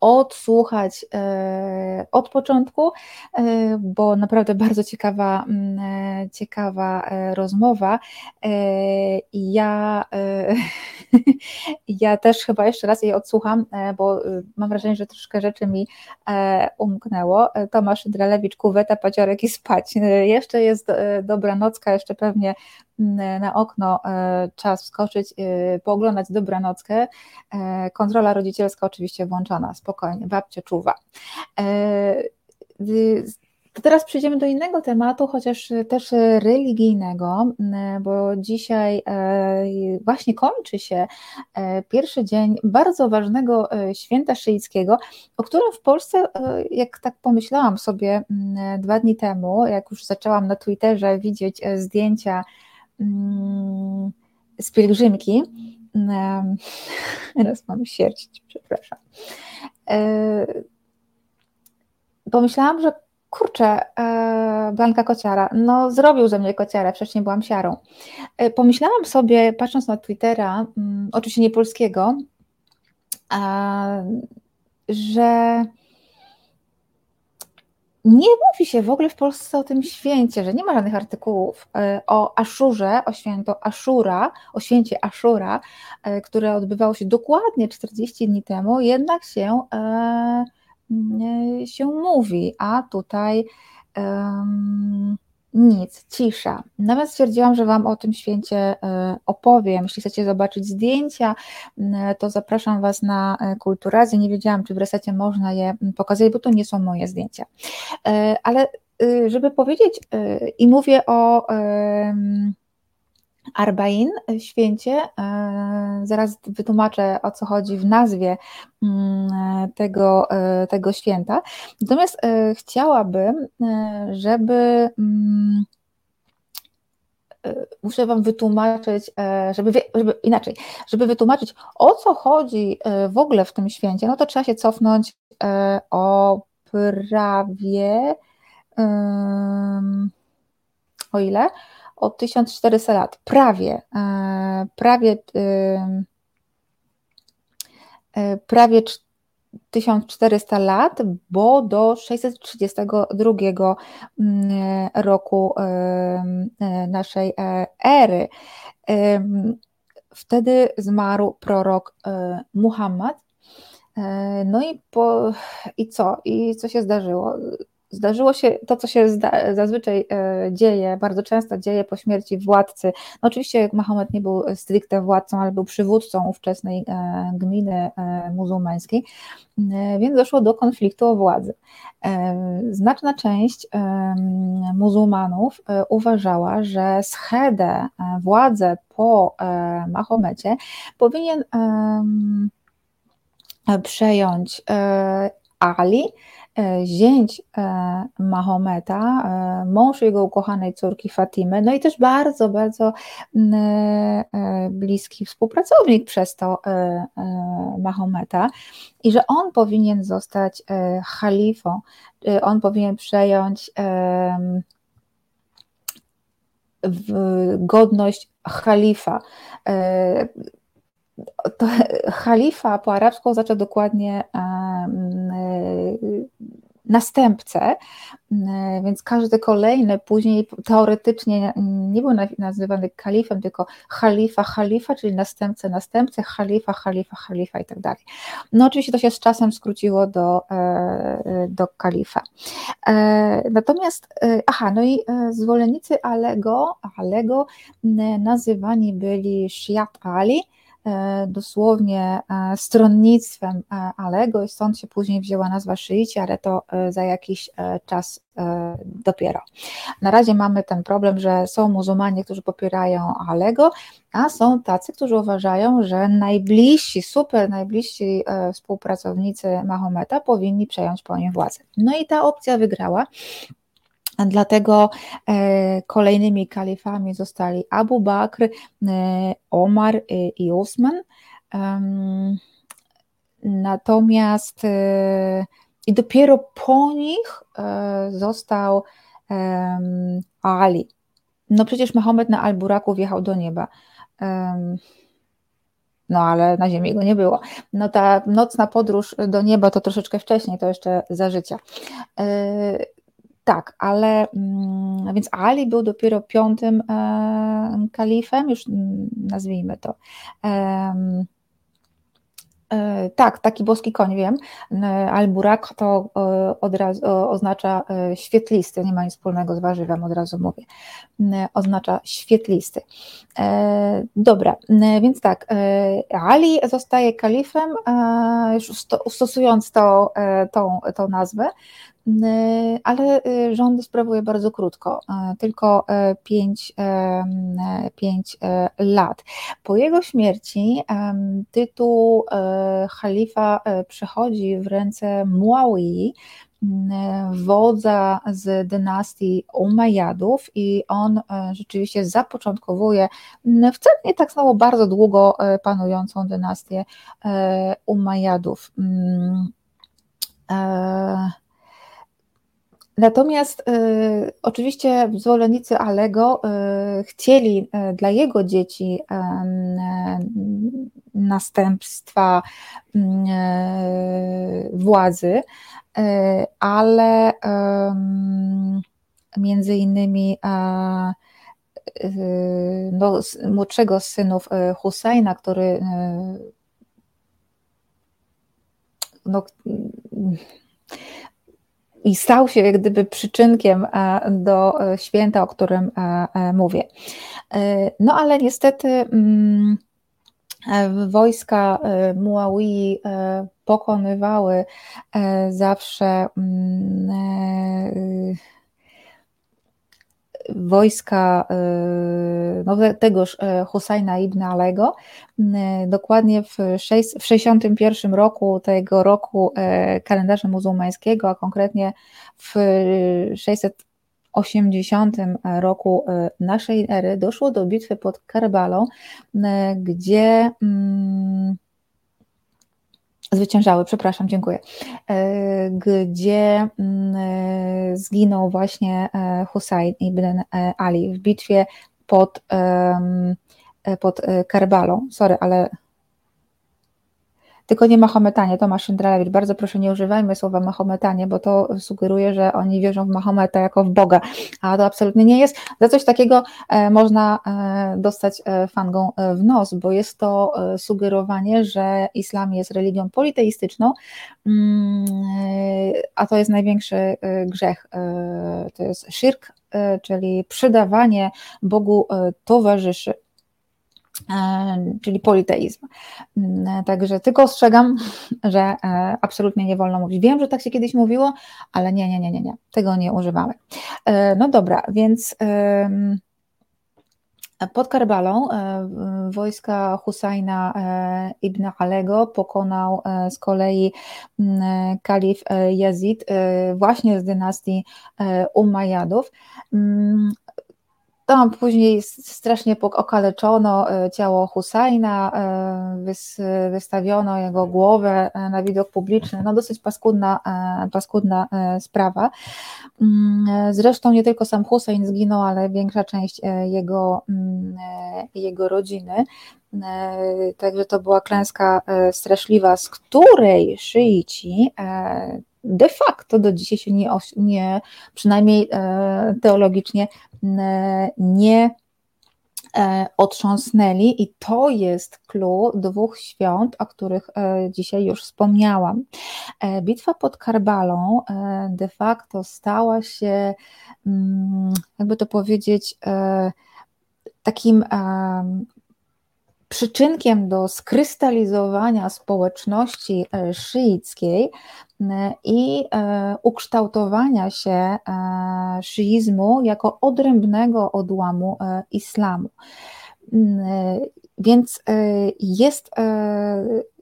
odsłuchać e, od początku, e, bo naprawdę (laughs) bardzo ciekawa, mm, e, ciekawa rozmowa. Ja, (laughs) ja też chyba jeszcze raz jej odsłucham, bo mam wrażenie, że troszkę rzeczy mi umknęło. Tomasz Drelewicz, kuweta, paciorek i spać. Jeszcze jest dobranocka, jeszcze pewnie na okno e, czas wskoczyć, e, pooglądać dobranockę. E, kontrola rodzicielska oczywiście włączona, spokojnie, babcia czuwa teraz przejdziemy do innego tematu, chociaż też religijnego, bo dzisiaj właśnie kończy się pierwszy dzień bardzo ważnego święta szyickiego, o którym w Polsce, jak tak pomyślałam sobie dwa dni temu, jak już zaczęłam na Twitterze widzieć zdjęcia z pielgrzymki, Teraz (laughs) mam sierść, przepraszam. E, pomyślałam, że kurczę, e, Blanka Kociara, no zrobił ze mnie kociarę, wcześniej byłam siarą. E, pomyślałam sobie, patrząc na Twittera, mm, oczywiście nie polskiego, że nie mówi się w ogóle w Polsce o tym święcie, że nie ma żadnych artykułów e, o Aszurze, o święto Aszura, o święcie Aszura, e, które odbywało się dokładnie 40 dni temu, jednak się, e, się mówi, a tutaj nic, cisza. Nawet stwierdziłam, że Wam o tym święcie e, opowiem. Jeśli chcecie zobaczyć zdjęcia, to zapraszam Was na e, Kulturazję. Nie wiedziałam, czy w resecie można je pokazać, bo to nie są moje zdjęcia. E, ale y, żeby powiedzieć, i mówię o Arbain, święcie. E, zaraz wytłumaczę o co chodzi w nazwie mm, tego, e, tego święta. Natomiast e, chciałabym, żeby mm, muszę Wam wytłumaczyć, żeby, żeby, inaczej, żeby wytłumaczyć o co chodzi w ogóle w tym święcie, no to trzeba się cofnąć o prawie o ile? O 1400 lat, prawie, e, prawie, e, prawie 1400 lat, bo do 632 mm, roku naszej e, ery. Wtedy zmarł prorok Muhammad. No i, po, i co? I co się zdarzyło? Zdarzyło się to, co się zazwyczaj e, dzieje, bardzo często dzieje po śmierci władcy. No oczywiście Mahomet nie był stricte władcą, ale był przywódcą ówczesnej e, gminy e, muzułmańskiej, więc doszło do konfliktu o władzę. Znaczna część muzułmanów uważała, że schedę, władzę po Mahomecie powinien przejąć Ali, zięć e, Mahometa, e, mąż jego ukochanej córki Fatimy, no i też bardzo, bardzo bliski współpracownik przez to Mahometa i że on powinien zostać halifą, on powinien przejąć godność halifa to (laughs) Khalifa po arabsku oznacza dokładnie następcę, więc każdy kolejny później teoretycznie nie był nazywany kalifem, tylko khalifa, khalifa, czyli następcę, następcę, khalifa, khalifa, khalifa i tak dalej. No oczywiście to się z czasem skróciło do, e, do kalifa. E, natomiast, e, aha, no i zwolennicy Alego, Alego nazywani byli Shiat Ali, dosłownie e, stronnictwem e, Alego i stąd się później wzięła nazwa szyici, ale to za jakiś czas dopiero. Na razie mamy ten problem, że są muzułmanie, którzy popierają Alego, a są tacy, którzy uważają, że najbliżsi, super najbliżsi współpracownicy Mahometa powinni przejąć po nim władzę. No i ta opcja wygrała. Dlatego e, kolejnymi kalifami zostali Abu Bakr, e, Omar e, i Usman. Natomiast i dopiero po nich został Ali. No przecież Mahomet na Al-Buraku wjechał do nieba. No ale na ziemi go nie było. No ta nocna podróż do nieba to troszeczkę wcześniej, to jeszcze za życia. Tak, ale mm, więc Ali był dopiero piątym e, kalifem, już nazwijmy to. E, e, tak, taki boski koń, wiem. Al-Burak to od razu oznacza świetlisty, nie ma nic wspólnego z warzywem, od razu mówię. Oznacza świetlisty. Dobra, więc tak, Ali zostaje kalifem, już stosując to, tą, tą nazwę, ale rządy sprawuje bardzo krótko, tylko 5, 5 lat. Po jego śmierci tytuł halifa przechodzi w ręce Muawii, wodza z dynastii Umayyadów i on e, rzeczywiście zapoczątkowuje wcale nie tak samo bardzo długo e, panującą dynastię e, Umayyadów. Natomiast y, oczywiście zwolennicy Alego y, chcieli y, dla jego dzieci y, następstwa mm, władzy, ale między innymi no, młodszego z synów Husajna, który no, i stał się jak gdyby przyczynkiem do święta, o którym mówię. No ale niestety mm, wojska Muawii pokonywały e, zawsze mm, e, wojska e, no, tegoż Husajna ibn Alego. Dokładnie w 61 roku tego roku kalendarza muzułmańskiego, a konkretnie w 680 roku naszej ery doszło do bitwy pod Karbalą, gdzie mm, zwyciężały, przepraszam, dziękuję, e, gdzie mm, e, zginął właśnie e, Husayn ibn Ali w bitwie pod, pod Karbalą. Sorry, ale tylko nie Mahometanie, Tomasz Szyndralewicz, bardzo proszę nie używajmy słowa Mahometanie, bo to sugeruje, że oni wierzą w Mahometa jako w Boga, a to absolutnie nie jest. Za coś takiego e, można e, dostać e, fangą w nos, bo jest to sugerowanie, że islam jest religią politeistyczną, mm, a to jest największy grzech. To jest shirk, czyli przydawanie Bogu towarzyszy. E, czyli politeizm. Mm, także tylko ostrzegam, (laughs) że e, absolutnie nie wolno mówić. Wiem, że tak się kiedyś mówiło, ale nie, nie, nie, nie, nie. tego nie używamy. E, no dobra, więc pod Karbalą wojska Husajna ibn Alego pokonał z kolei mm, kalif Yazid właśnie z dynastii Umayyadów. Tam później strasznie okaleczono e, ciało Husajna, e, wystawiono jego głowę e, na widok publiczny. No dosyć paskudna, paskudna sprawa. Mm, zresztą nie tylko sam Hussein zginął, ale większa część jego, mm, jego rodziny. Także to była klęska straszliwa, z której szyici de facto do dzisiaj się nie, nie przynajmniej teologicznie nie e, otrząsnęli i to jest clue dwóch świąt, o których e, dzisiaj już wspomniałam. E, bitwa pod Karbalą de facto stała się, mm, jakby to powiedzieć, takim przyczynkiem do skrystalizowania społeczności szyickiej i e, ukształtowania się e, szyizmu jako odrębnego odłamu e, islamu. Mm, więc jest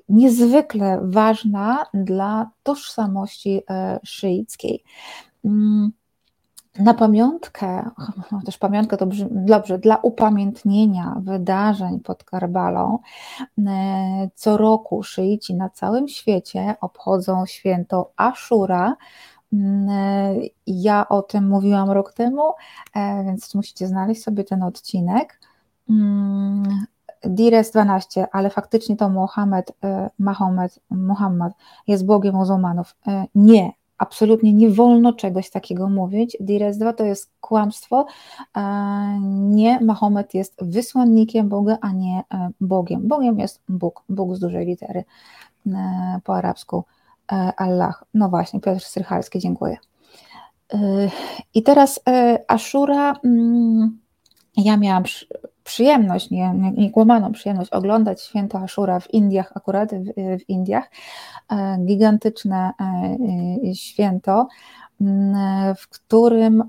niezwykle ważna dla tożsamości szyickiej. Na pamiątkę, (laughs) też pamiątkę to brzmi dobrze, dla upamiętnienia wydarzeń pod Karbalą, e, co roku szyici na całym świecie obchodzą święto Ashura. Mm, e, ja o tym mówiłam rok temu, e, więc musicie znaleźć sobie ten odcinek. Mm, Dires 12, ale faktycznie to Mohamed, Mahomet, Muhammad jest Bogiem muzułmanów. Nie, absolutnie nie wolno czegoś takiego mówić. Dires 2 to jest kłamstwo. Nie, Mahomet jest wysłannikiem Boga, a nie e, Bogiem. Bogiem jest Bóg, Bóg z dużej litery e, po arabsku. E, Allah. No właśnie, Piotr Strychalski, dziękuję. I teraz Ashura. Mm, ja miałam przyjemność, nie, nie, przyjemność oglądać święto Ashura w Indiach, akurat w, w Indiach. E, gigantyczne e, e, święto. W którym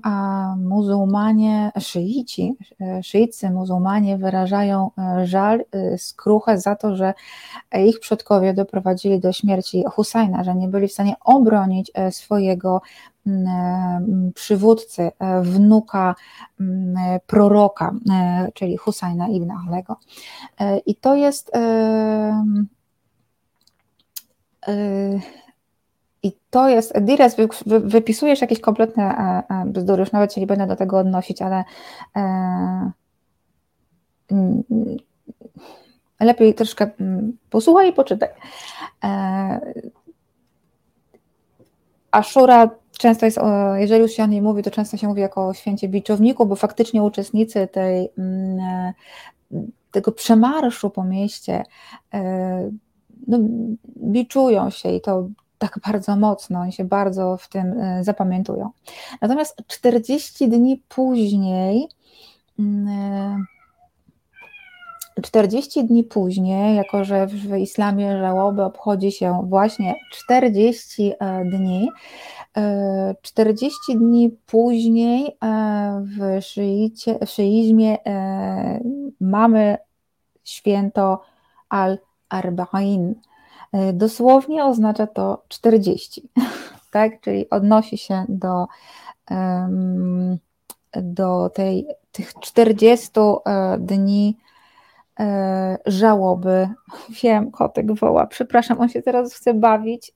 muzułmanie, szyici, szyiccy muzułmanie wyrażają żal, skruchę za to, że ich przodkowie doprowadzili do śmierci Husajna, że nie byli w stanie obronić swojego przywódcy, wnuka proroka, czyli Husajna ibn Alego. I to jest i to jest, Dires, wypisujesz jakieś kompletne e, e, bzdury, już nawet się nie będę do tego odnosić, ale e, lepiej troszkę posłuchaj i poczytaj. Ashura często jest, jeżeli już się o niej mówi, to często się mówi jako o święcie biczowniku, bo faktycznie uczestnicy tej, tego przemarszu po mieście no, biczują się i to tak bardzo mocno, oni się bardzo w tym e, zapamiętują. Natomiast 40 dni później, 40 mm, e, dni później, jako że w islamie żałoby obchodzi się właśnie 40 e, dni, 40 dni później w, szyicie, w szyizmie mamy święto al-Arba'in, dosłownie oznacza to 40, (laughs) tak? czyli odnosi się do, do tej, tych 40 e, dni e, żałoby. (laughs) Wiem, kotek woła, przepraszam, on się teraz chce bawić.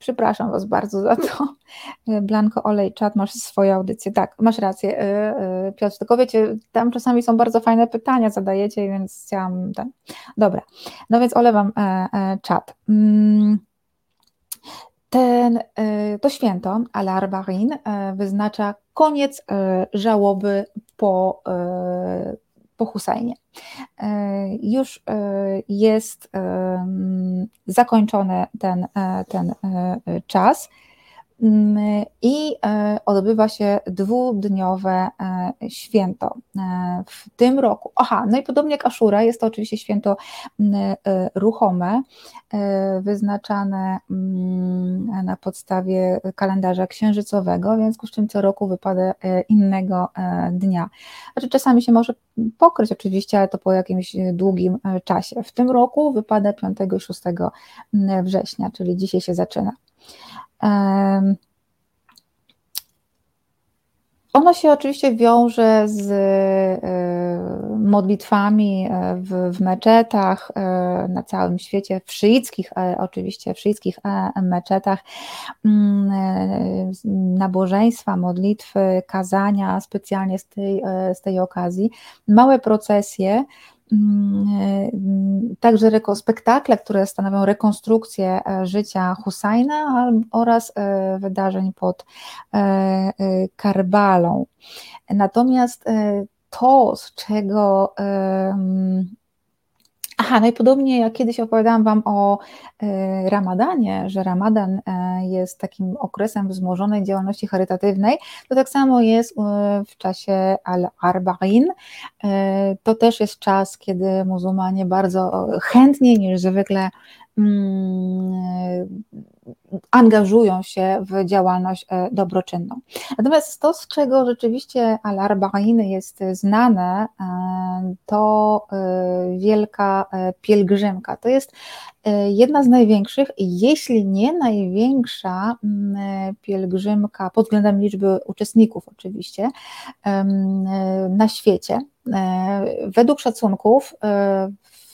Przepraszam Was bardzo za to. (laughs) Blanko Olejczat, masz swoją audycję. Tak, masz rację, y, y, Piotr, tylko wiecie, tam czasami są bardzo fajne pytania zadajecie, więc chciałam... Ten. Dobra, no więc olewam e, e, czat. Mm, ten, e, to święto, Al-Arbarin, wyznacza koniec żałoby po po Husajnie. E, już e, jest e, zakończony ten, ten czas. Mm, i e, odbywa się dwudniowe e, święto e, w tym roku. Aha, no i podobnie jak Aszura, jest to oczywiście święto mm, ruchome, wyznaczane mm, na podstawie kalendarza księżycowego, w związku z czym co roku wypada innego dnia. Znaczy czasami się może pokryć oczywiście, ale to po jakimś długim czasie. W tym roku wypada 5 i 6 września, czyli dzisiaj się zaczyna. Ono się oczywiście wiąże z e, modlitwami e, w, w meczetach e, na całym świecie, w szyickich, oczywiście w szyickich meczetach, mm, nabożeństwa, modlitwy, kazania specjalnie z tej, z tej okazji, małe procesje, także spektakle, które stanowią rekonstrukcję e, życia Husajna oraz e, wydarzeń pod e, Karbalą. Natomiast to, z czego Aha, najpodobniej jak kiedyś opowiadałam Wam o y, Ramadanie, że Ramadan y, jest takim okresem wzmożonej działalności charytatywnej, to tak samo jest y, w czasie Al-Arba'in. To też jest czas, kiedy muzułmanie bardzo chętnie niż zwykle mm, angażują się w działalność e, dobroczynną. Natomiast to, z czego rzeczywiście Al-Arba'in jest znane, e, to e, wielka pielgrzymka. To jest jedna z największych, jeśli nie największa pielgrzymka pod względem liczby uczestników oczywiście na świecie. Według szacunków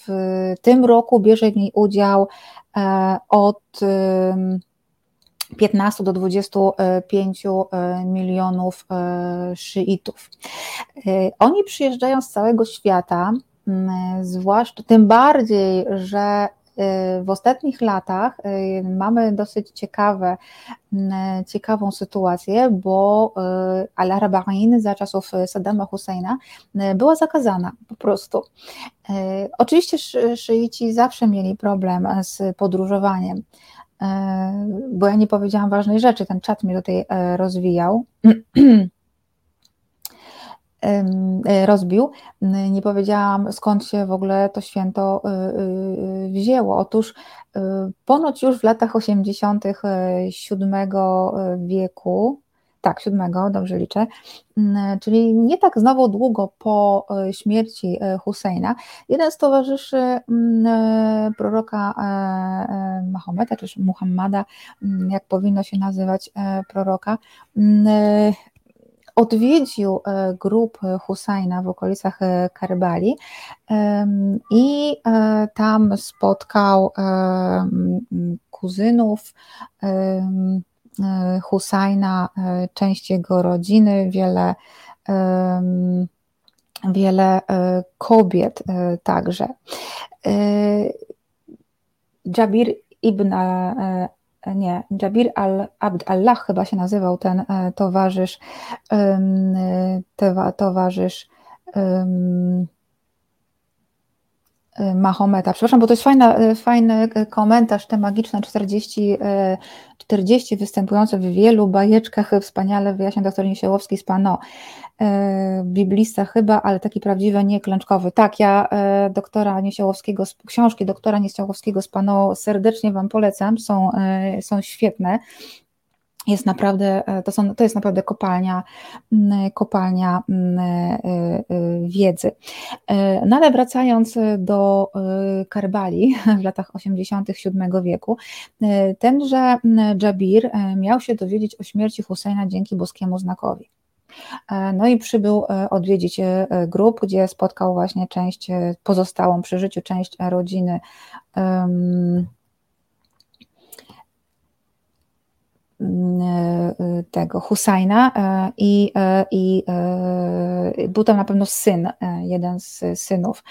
w tym roku bierze w niej udział od 15 do 25 e, milionów e, szyitów. E, oni przyjeżdżają z całego świata, zwłaszcza tym bardziej, że w ostatnich latach mamy dosyć ciekawe, ciekawą sytuację, bo Al-Araba'in za czasów Saddama Husseina była zakazana po prostu. Oczywiście szyici zawsze mieli problem z podróżowaniem. E, bo ja nie powiedziałam ważnej rzeczy, ten czat mnie tutaj e, rozwijał. (clears throat) rozbił. Nie powiedziałam skąd się w ogóle to święto wzięło. Otóż ponoć już w latach 80. VII wieku tak, siódmego, dobrze liczę, czyli nie tak znowu długo po e, śmierci e, Husseina, jeden z towarzyszy e, proroka Mahometa, czy Muhammada, mm, jak powinno się nazywać proroka, odwiedził grup Husajna w okolicach Karbali i tam spotkał kuzynów, E, Husajna, e, część jego rodziny, wiele, wiele e, kobiet także. Jabir ibn nie, Jabir al-Abd Allah chyba się nazywał ten towarzysz, towarzysz Y, Mahometa. Przepraszam, bo to jest fajna, y, fajny komentarz, te magiczne 40, 40 y, występujące w wielu bajeczkach, wspaniale wyjaśnia dr Niesiołowski z Pano. Biblista chyba, ale taki prawdziwy, nie klęczkowy. Tak, ja doktora Niesiołowskiego, książki doktora Niesiołowskiego z Pano serdecznie Wam polecam, są, są świetne jest naprawdę, e, to, są, to jest naprawdę kopalnia, kopalnia e, e, wiedzy. No ale wracając do Karbali (laughs) w latach 87 wieku, tenże Jabir miał się dowiedzieć o śmierci Husseina dzięki boskiemu znakowi. No i przybył odwiedzić grup, gdzie spotkał właśnie część pozostałą przy życiu, część rodziny E, tego Husajna e, i, e, i był tam na pewno syn, jeden z synów.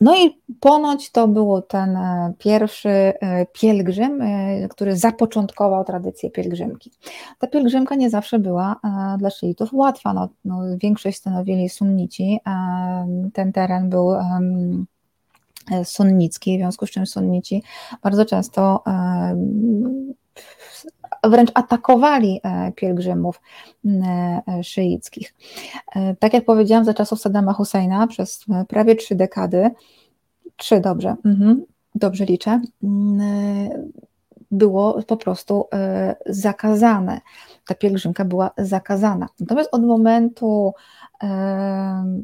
No i ponoć to był ten pierwszy pielgrzym, który zapoczątkował tradycję pielgrzymki. Ta pielgrzymka nie zawsze była dla szyitów łatwa. No, no, większość stanowili sunnici. Ten teren był E, sunnicki, w związku z czym sunnici bardzo często e, wręcz atakowali e, pielgrzymów szyickich. Tak jak powiedziałam, za czasów Saddama Husseina przez prawie trzy dekady, trzy dobrze, mhm, dobrze liczę, było po prostu zakazane. Ta pielgrzymka była zakazana. Natomiast od momentu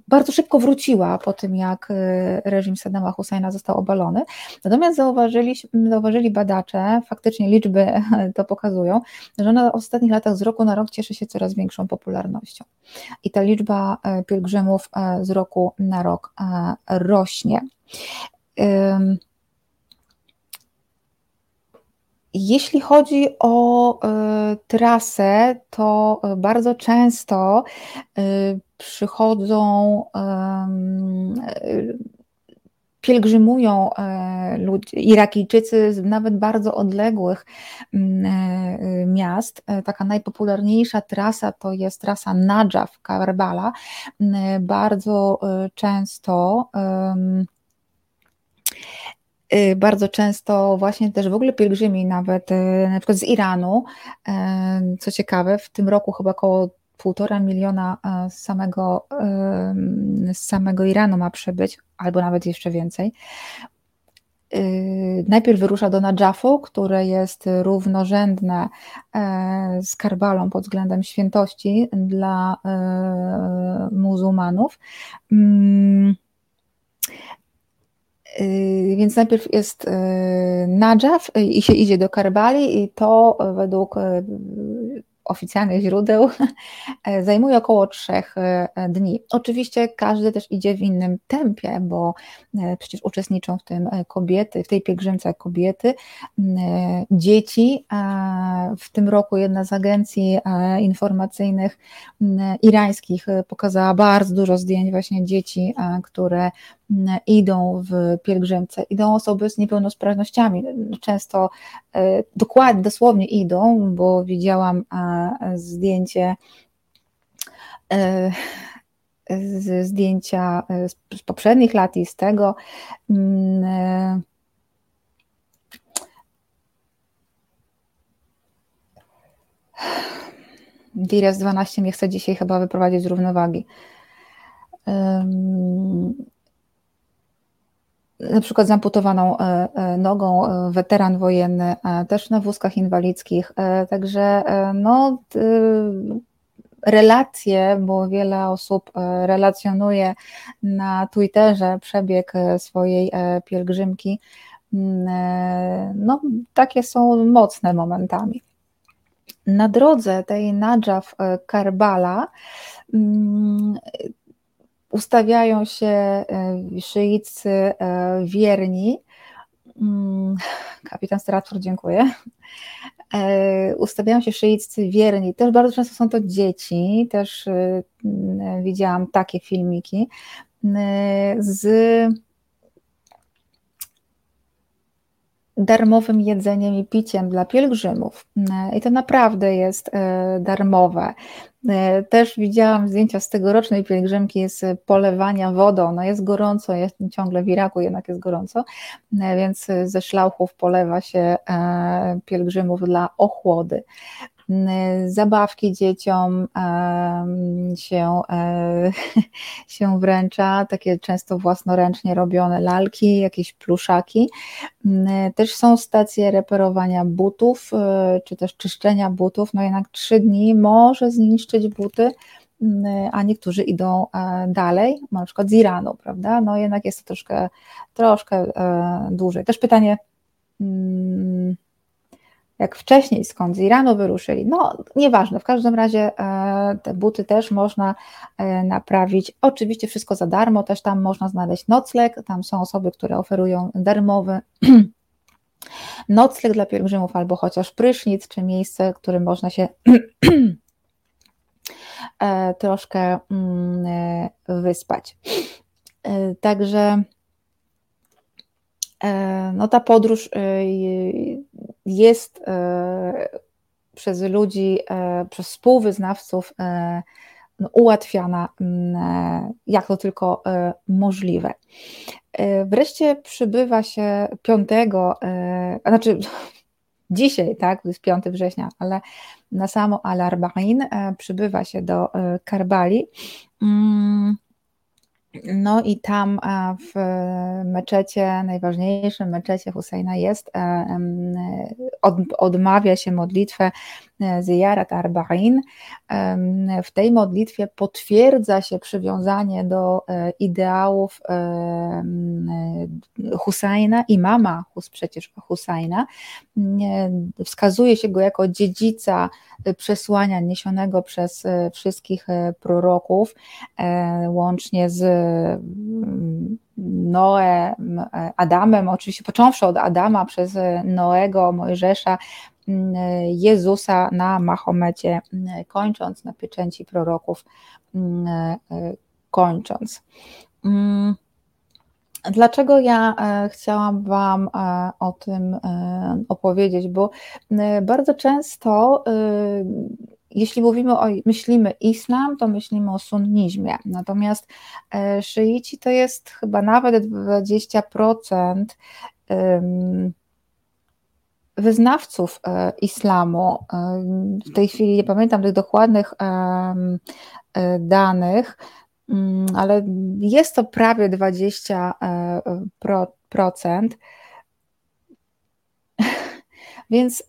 bardzo szybko wróciła po tym, jak e, reżim Saddama Husseina został obalony. Natomiast zauważyli, zauważyli badacze, faktycznie liczby (laughs) to pokazują, że ona w ostatnich latach z roku na rok cieszy się coraz większą popularnością. I ta liczba e, pielgrzymów e, z roku na rok rośnie. Jeśli chodzi o y, trasę, to bardzo często y, przychodzą, y, pielgrzymują ludzie, Irakijczycy z nawet bardzo odległych miast. Taka najpopularniejsza trasa to jest trasa Najaf, Karbala. Bardzo często bardzo często właśnie też w ogóle pielgrzymi nawet y, na przykład z Iranu, y, co ciekawe, w tym roku chyba około półtora miliona z samego, z samego Iranu ma przybyć, albo nawet jeszcze więcej. Najpierw wyrusza do Nadżafu, które jest równorzędne z Karbalą pod względem świętości dla muzułmanów. Mm, Y, więc najpierw jest y, Najaf y, i się idzie do Karbali i to według oficjalnych źródeł (laughs) zajmuje około trzech dni. Oczywiście każdy też idzie w innym tempie, bo przecież uczestniczą w tym kobiety, w tej pielgrzymce kobiety, dzieci. W tym roku jedna z agencji informacyjnych irańskich pokazała bardzo dużo zdjęć właśnie dzieci, które idą w pielgrzymce, idą osoby z niepełnosprawnościami. Często dokładnie, dosłownie idą, bo widziałam zdjęcie e, z zdjęcia z poprzednich lat i z tego. E, Dires 12 mnie chce dzisiaj chyba wyprowadzić z równowagi. Na przykład z amputowaną e, e, nogą, e, weteran wojenny, też na wózkach inwalidzkich. Także no, relacje, bo wiele osób relacjonuje na Twitterze przebieg swojej pielgrzymki. No, takie są mocne momentami. Na drodze tej Najaf Karbala mm, ustawiają się e, szyiccy e, wierni. Mm, kapitan Stratford, dziękuję. E, ustawiają się szyiccy wierni. Też bardzo często są to dzieci, też widziałam takie filmiki z darmowym jedzeniem i piciem dla pielgrzymów. I to naprawdę jest darmowe. E, też widziałam zdjęcia z tegorocznej pielgrzymki z polewania wodą. No jest gorąco, jest ciągle w Iraku, jednak jest gorąco, e, więc ze szlauchów polewa się e, pielgrzymów dla ochłody. Y, zabawki dzieciom się, e, (laughs) się wręcza, takie często własnoręcznie robione lalki, jakieś pluszaki. Y, też są stacje reperowania butów, czy też czyszczenia butów, no jednak trzy dni może zniszczyć buty, a niektórzy idą e, dalej, na przykład z Iranu, prawda? No jednak jest to troszkę, troszkę e, dłużej. Też pytanie, mm, jak wcześniej skąd z Iranu wyruszyli. No, nieważne, w każdym razie e, te buty też można e, naprawić. Oczywiście wszystko za darmo, też tam można znaleźć nocleg, tam są osoby, które oferują darmowy (clears throat) nocleg dla pielgrzymów albo chociaż prysznic, czy miejsce, w którym można się (clears throat) e, troszkę mm, wyspać. Także no ta podróż jest e, przez ludzi, e, przez współwyznawców e, no, ułatwiana, mm, jak to tylko możliwe. Wreszcie przybywa się 5, a znaczy (laughs) dzisiaj, tak, to jest 5 września, ale na samo Al-Arba'in przybywa się do Karbali. No i tam w meczecie, najważniejszym meczecie Husajna jest, odmawia się modlitwę e, Ziyarat Arba'in. W tej modlitwie potwierdza się przywiązanie do e, ideałów Husajna, imama przecież Husajna. Wskazuje się go jako dziedzica przesłania niesionego przez wszystkich proroków, łącznie z Noe, Adamem, oczywiście począwszy od Adama przez Noego, Mojżesza, Jezusa na Mahomecie, kończąc na pieczęci proroków, kończąc. Dlaczego ja e, chciałam Wam e, o tym e, opowiedzieć? Bo bardzo często jeśli mówimy o, myślimy islam, to myślimy o sunnizmie. Natomiast e, szyici to jest chyba nawet 20% wyznawców e, islamu. E, w tej chwili nie pamiętam tych dokładnych danych, mm, ale jest to prawie 20%. (laughs) Więc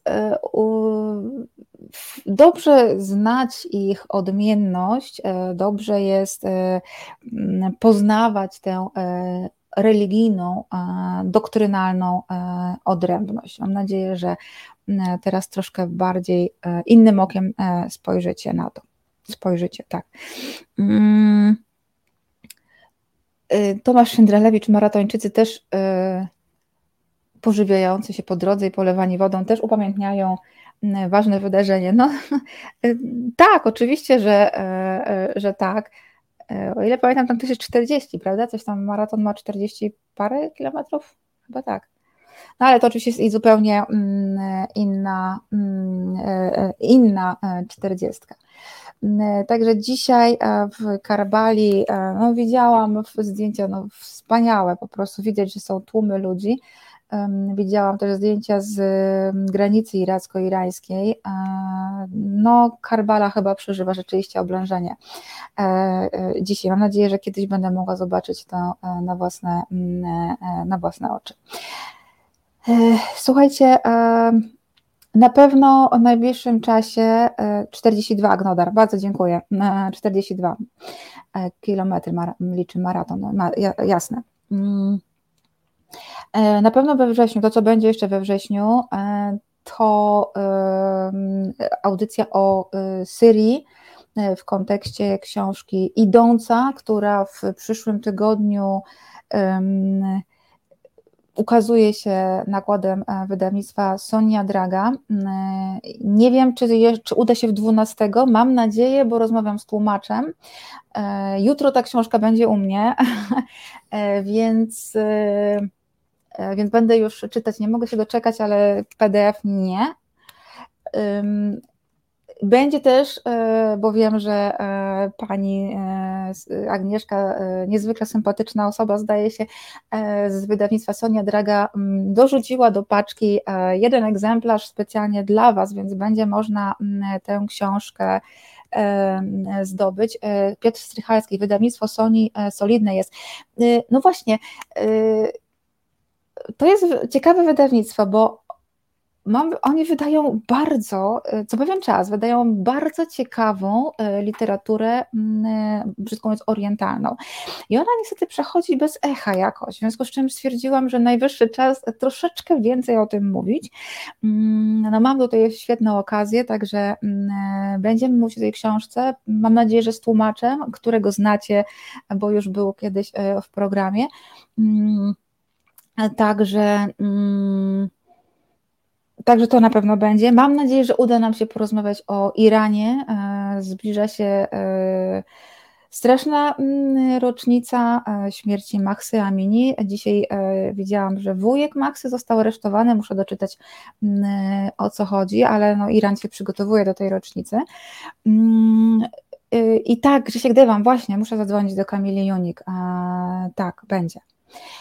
dobrze znać ich odmienność, e, dobrze jest e, poznawać tę e, religijną, doktrynalną odrębność. Mam nadzieję, że teraz troszkę bardziej innym okiem spojrzycie na to. Spojrzycie, tak. Mm. Tomasz Szyndralewicz, maratończycy też pożywiający się po drodze i polewani wodą też upamiętniają ważne wydarzenie. No (laughs) tak, oczywiście, że, e, e, że tak. E, o ile pamiętam, tam też jest 40, prawda? Coś tam maraton ma 40 parę kilometrów? Chyba tak. No ale to oczywiście jest i zupełnie mm, inna, mm, inna 40. Także dzisiaj w Karbali no, widziałam zdjęcia no, wspaniałe, po prostu widać, że są tłumy ludzi. Widziałam też zdjęcia z granicy iracko-irańskiej. no Karbala chyba przeżywa rzeczywiście oblężenie dzisiaj. Mam nadzieję, że kiedyś będę mogła zobaczyć to na własne, mm, na własne oczy. Słuchajcie, na pewno w najbliższym czasie 42 Gnodar, bardzo dziękuję. 42 kilometry liczy maraton, jasne. E, na pewno we wrześniu, to co będzie jeszcze we wrześniu, e, to audycja o e, Syrii w kontekście książki Idąca, która w przyszłym tygodniu ukazuje się nakładem wydawnictwa Sonia Draga. Nie wiem, czy, czy uda się w 12. Mam nadzieję, bo rozmawiam z tłumaczem. Jutro ta książka będzie u mnie, (laughs) więc więc będę już czytać, nie mogę się doczekać, ale PDF nie. Będzie też, e, bo wiem, że e, pani Agnieszka, niezwykle sympatyczna osoba, zdaje się, z wydawnictwa Sonia Draga, dorzuciła do paczki jeden egzemplarz specjalnie dla Was, więc będzie można tę książkę zdobyć. Piotr Strychalski, wydawnictwo Sony solidne jest. No właśnie, to jest ciekawe wydawnictwo, bo mam, oni wydają bardzo, co pewien czas, wydają bardzo ciekawą e, literaturę, mm, e, brzydko mówiąc, orientalną. I ona niestety przechodzi bez echa jakoś, w związku z czym stwierdziłam, że najwyższy czas troszeczkę więcej o tym mówić. Mm, no mam tutaj świetną okazję, także mm, e, będziemy mówić o tej książce. Mam nadzieję, że z tłumaczem, którego znacie, bo już był kiedyś w programie. Także, mm, także to na pewno będzie. Mam nadzieję, że uda nam się porozmawiać o Iranie. E, zbliża się e, straszna mm, rocznica e, śmierci Maxy Amini. Dzisiaj widziałam, że wujek Maxy został aresztowany. Muszę doczytać mm, o co chodzi, ale no, Iran się przygotowuje do tej rocznicy. I tak, Grzesiek Dewam, właśnie, muszę zadzwonić do Kamili Junik. Tak, będzie.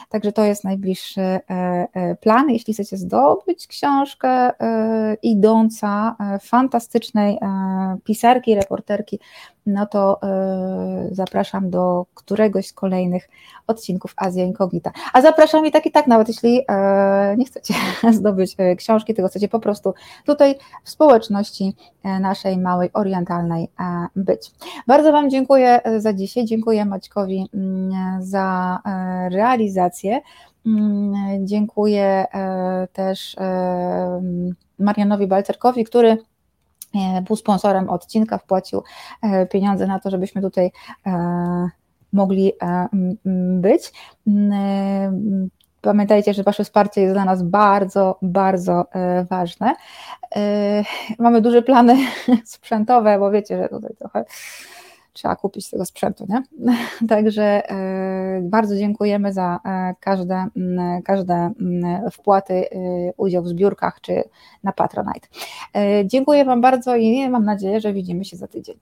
Także to jest najbliższy e, e, plan. Jeśli chcecie zdobyć książkę e, idąca fantastycznej pisarki, reporterki, no to zapraszam do któregoś z kolejnych odcinków Azja Inkognita. A zapraszam i tak i tak, nawet jeśli nie chcecie (laughs) zdobyć książki, tylko chcecie po prostu tutaj w społeczności naszej małej orientalnej być. Bardzo Wam dziękuję za dzisiaj. Dziękuję Maćkowi mm, za realizację. Mm, dziękuję e, też e, Marianowi Balcerkowi, który e, był sponsorem odcinka, wpłacił pieniądze na to, żebyśmy tutaj mogli być. Mm, pamiętajcie, że Wasze wsparcie jest dla nas bardzo, bardzo ważne. Mamy duże plany (laughs) sprzętowe, bo wiecie, że tutaj trochę trzeba kupić tego sprzętu. Nie? (laughs) Także e, bardzo dziękujemy za e, każde, każde wpłaty, e, udział w zbiórkach czy na Patronite. Dziękuję Wam bardzo i mam nadzieję, że widzimy się za tydzień.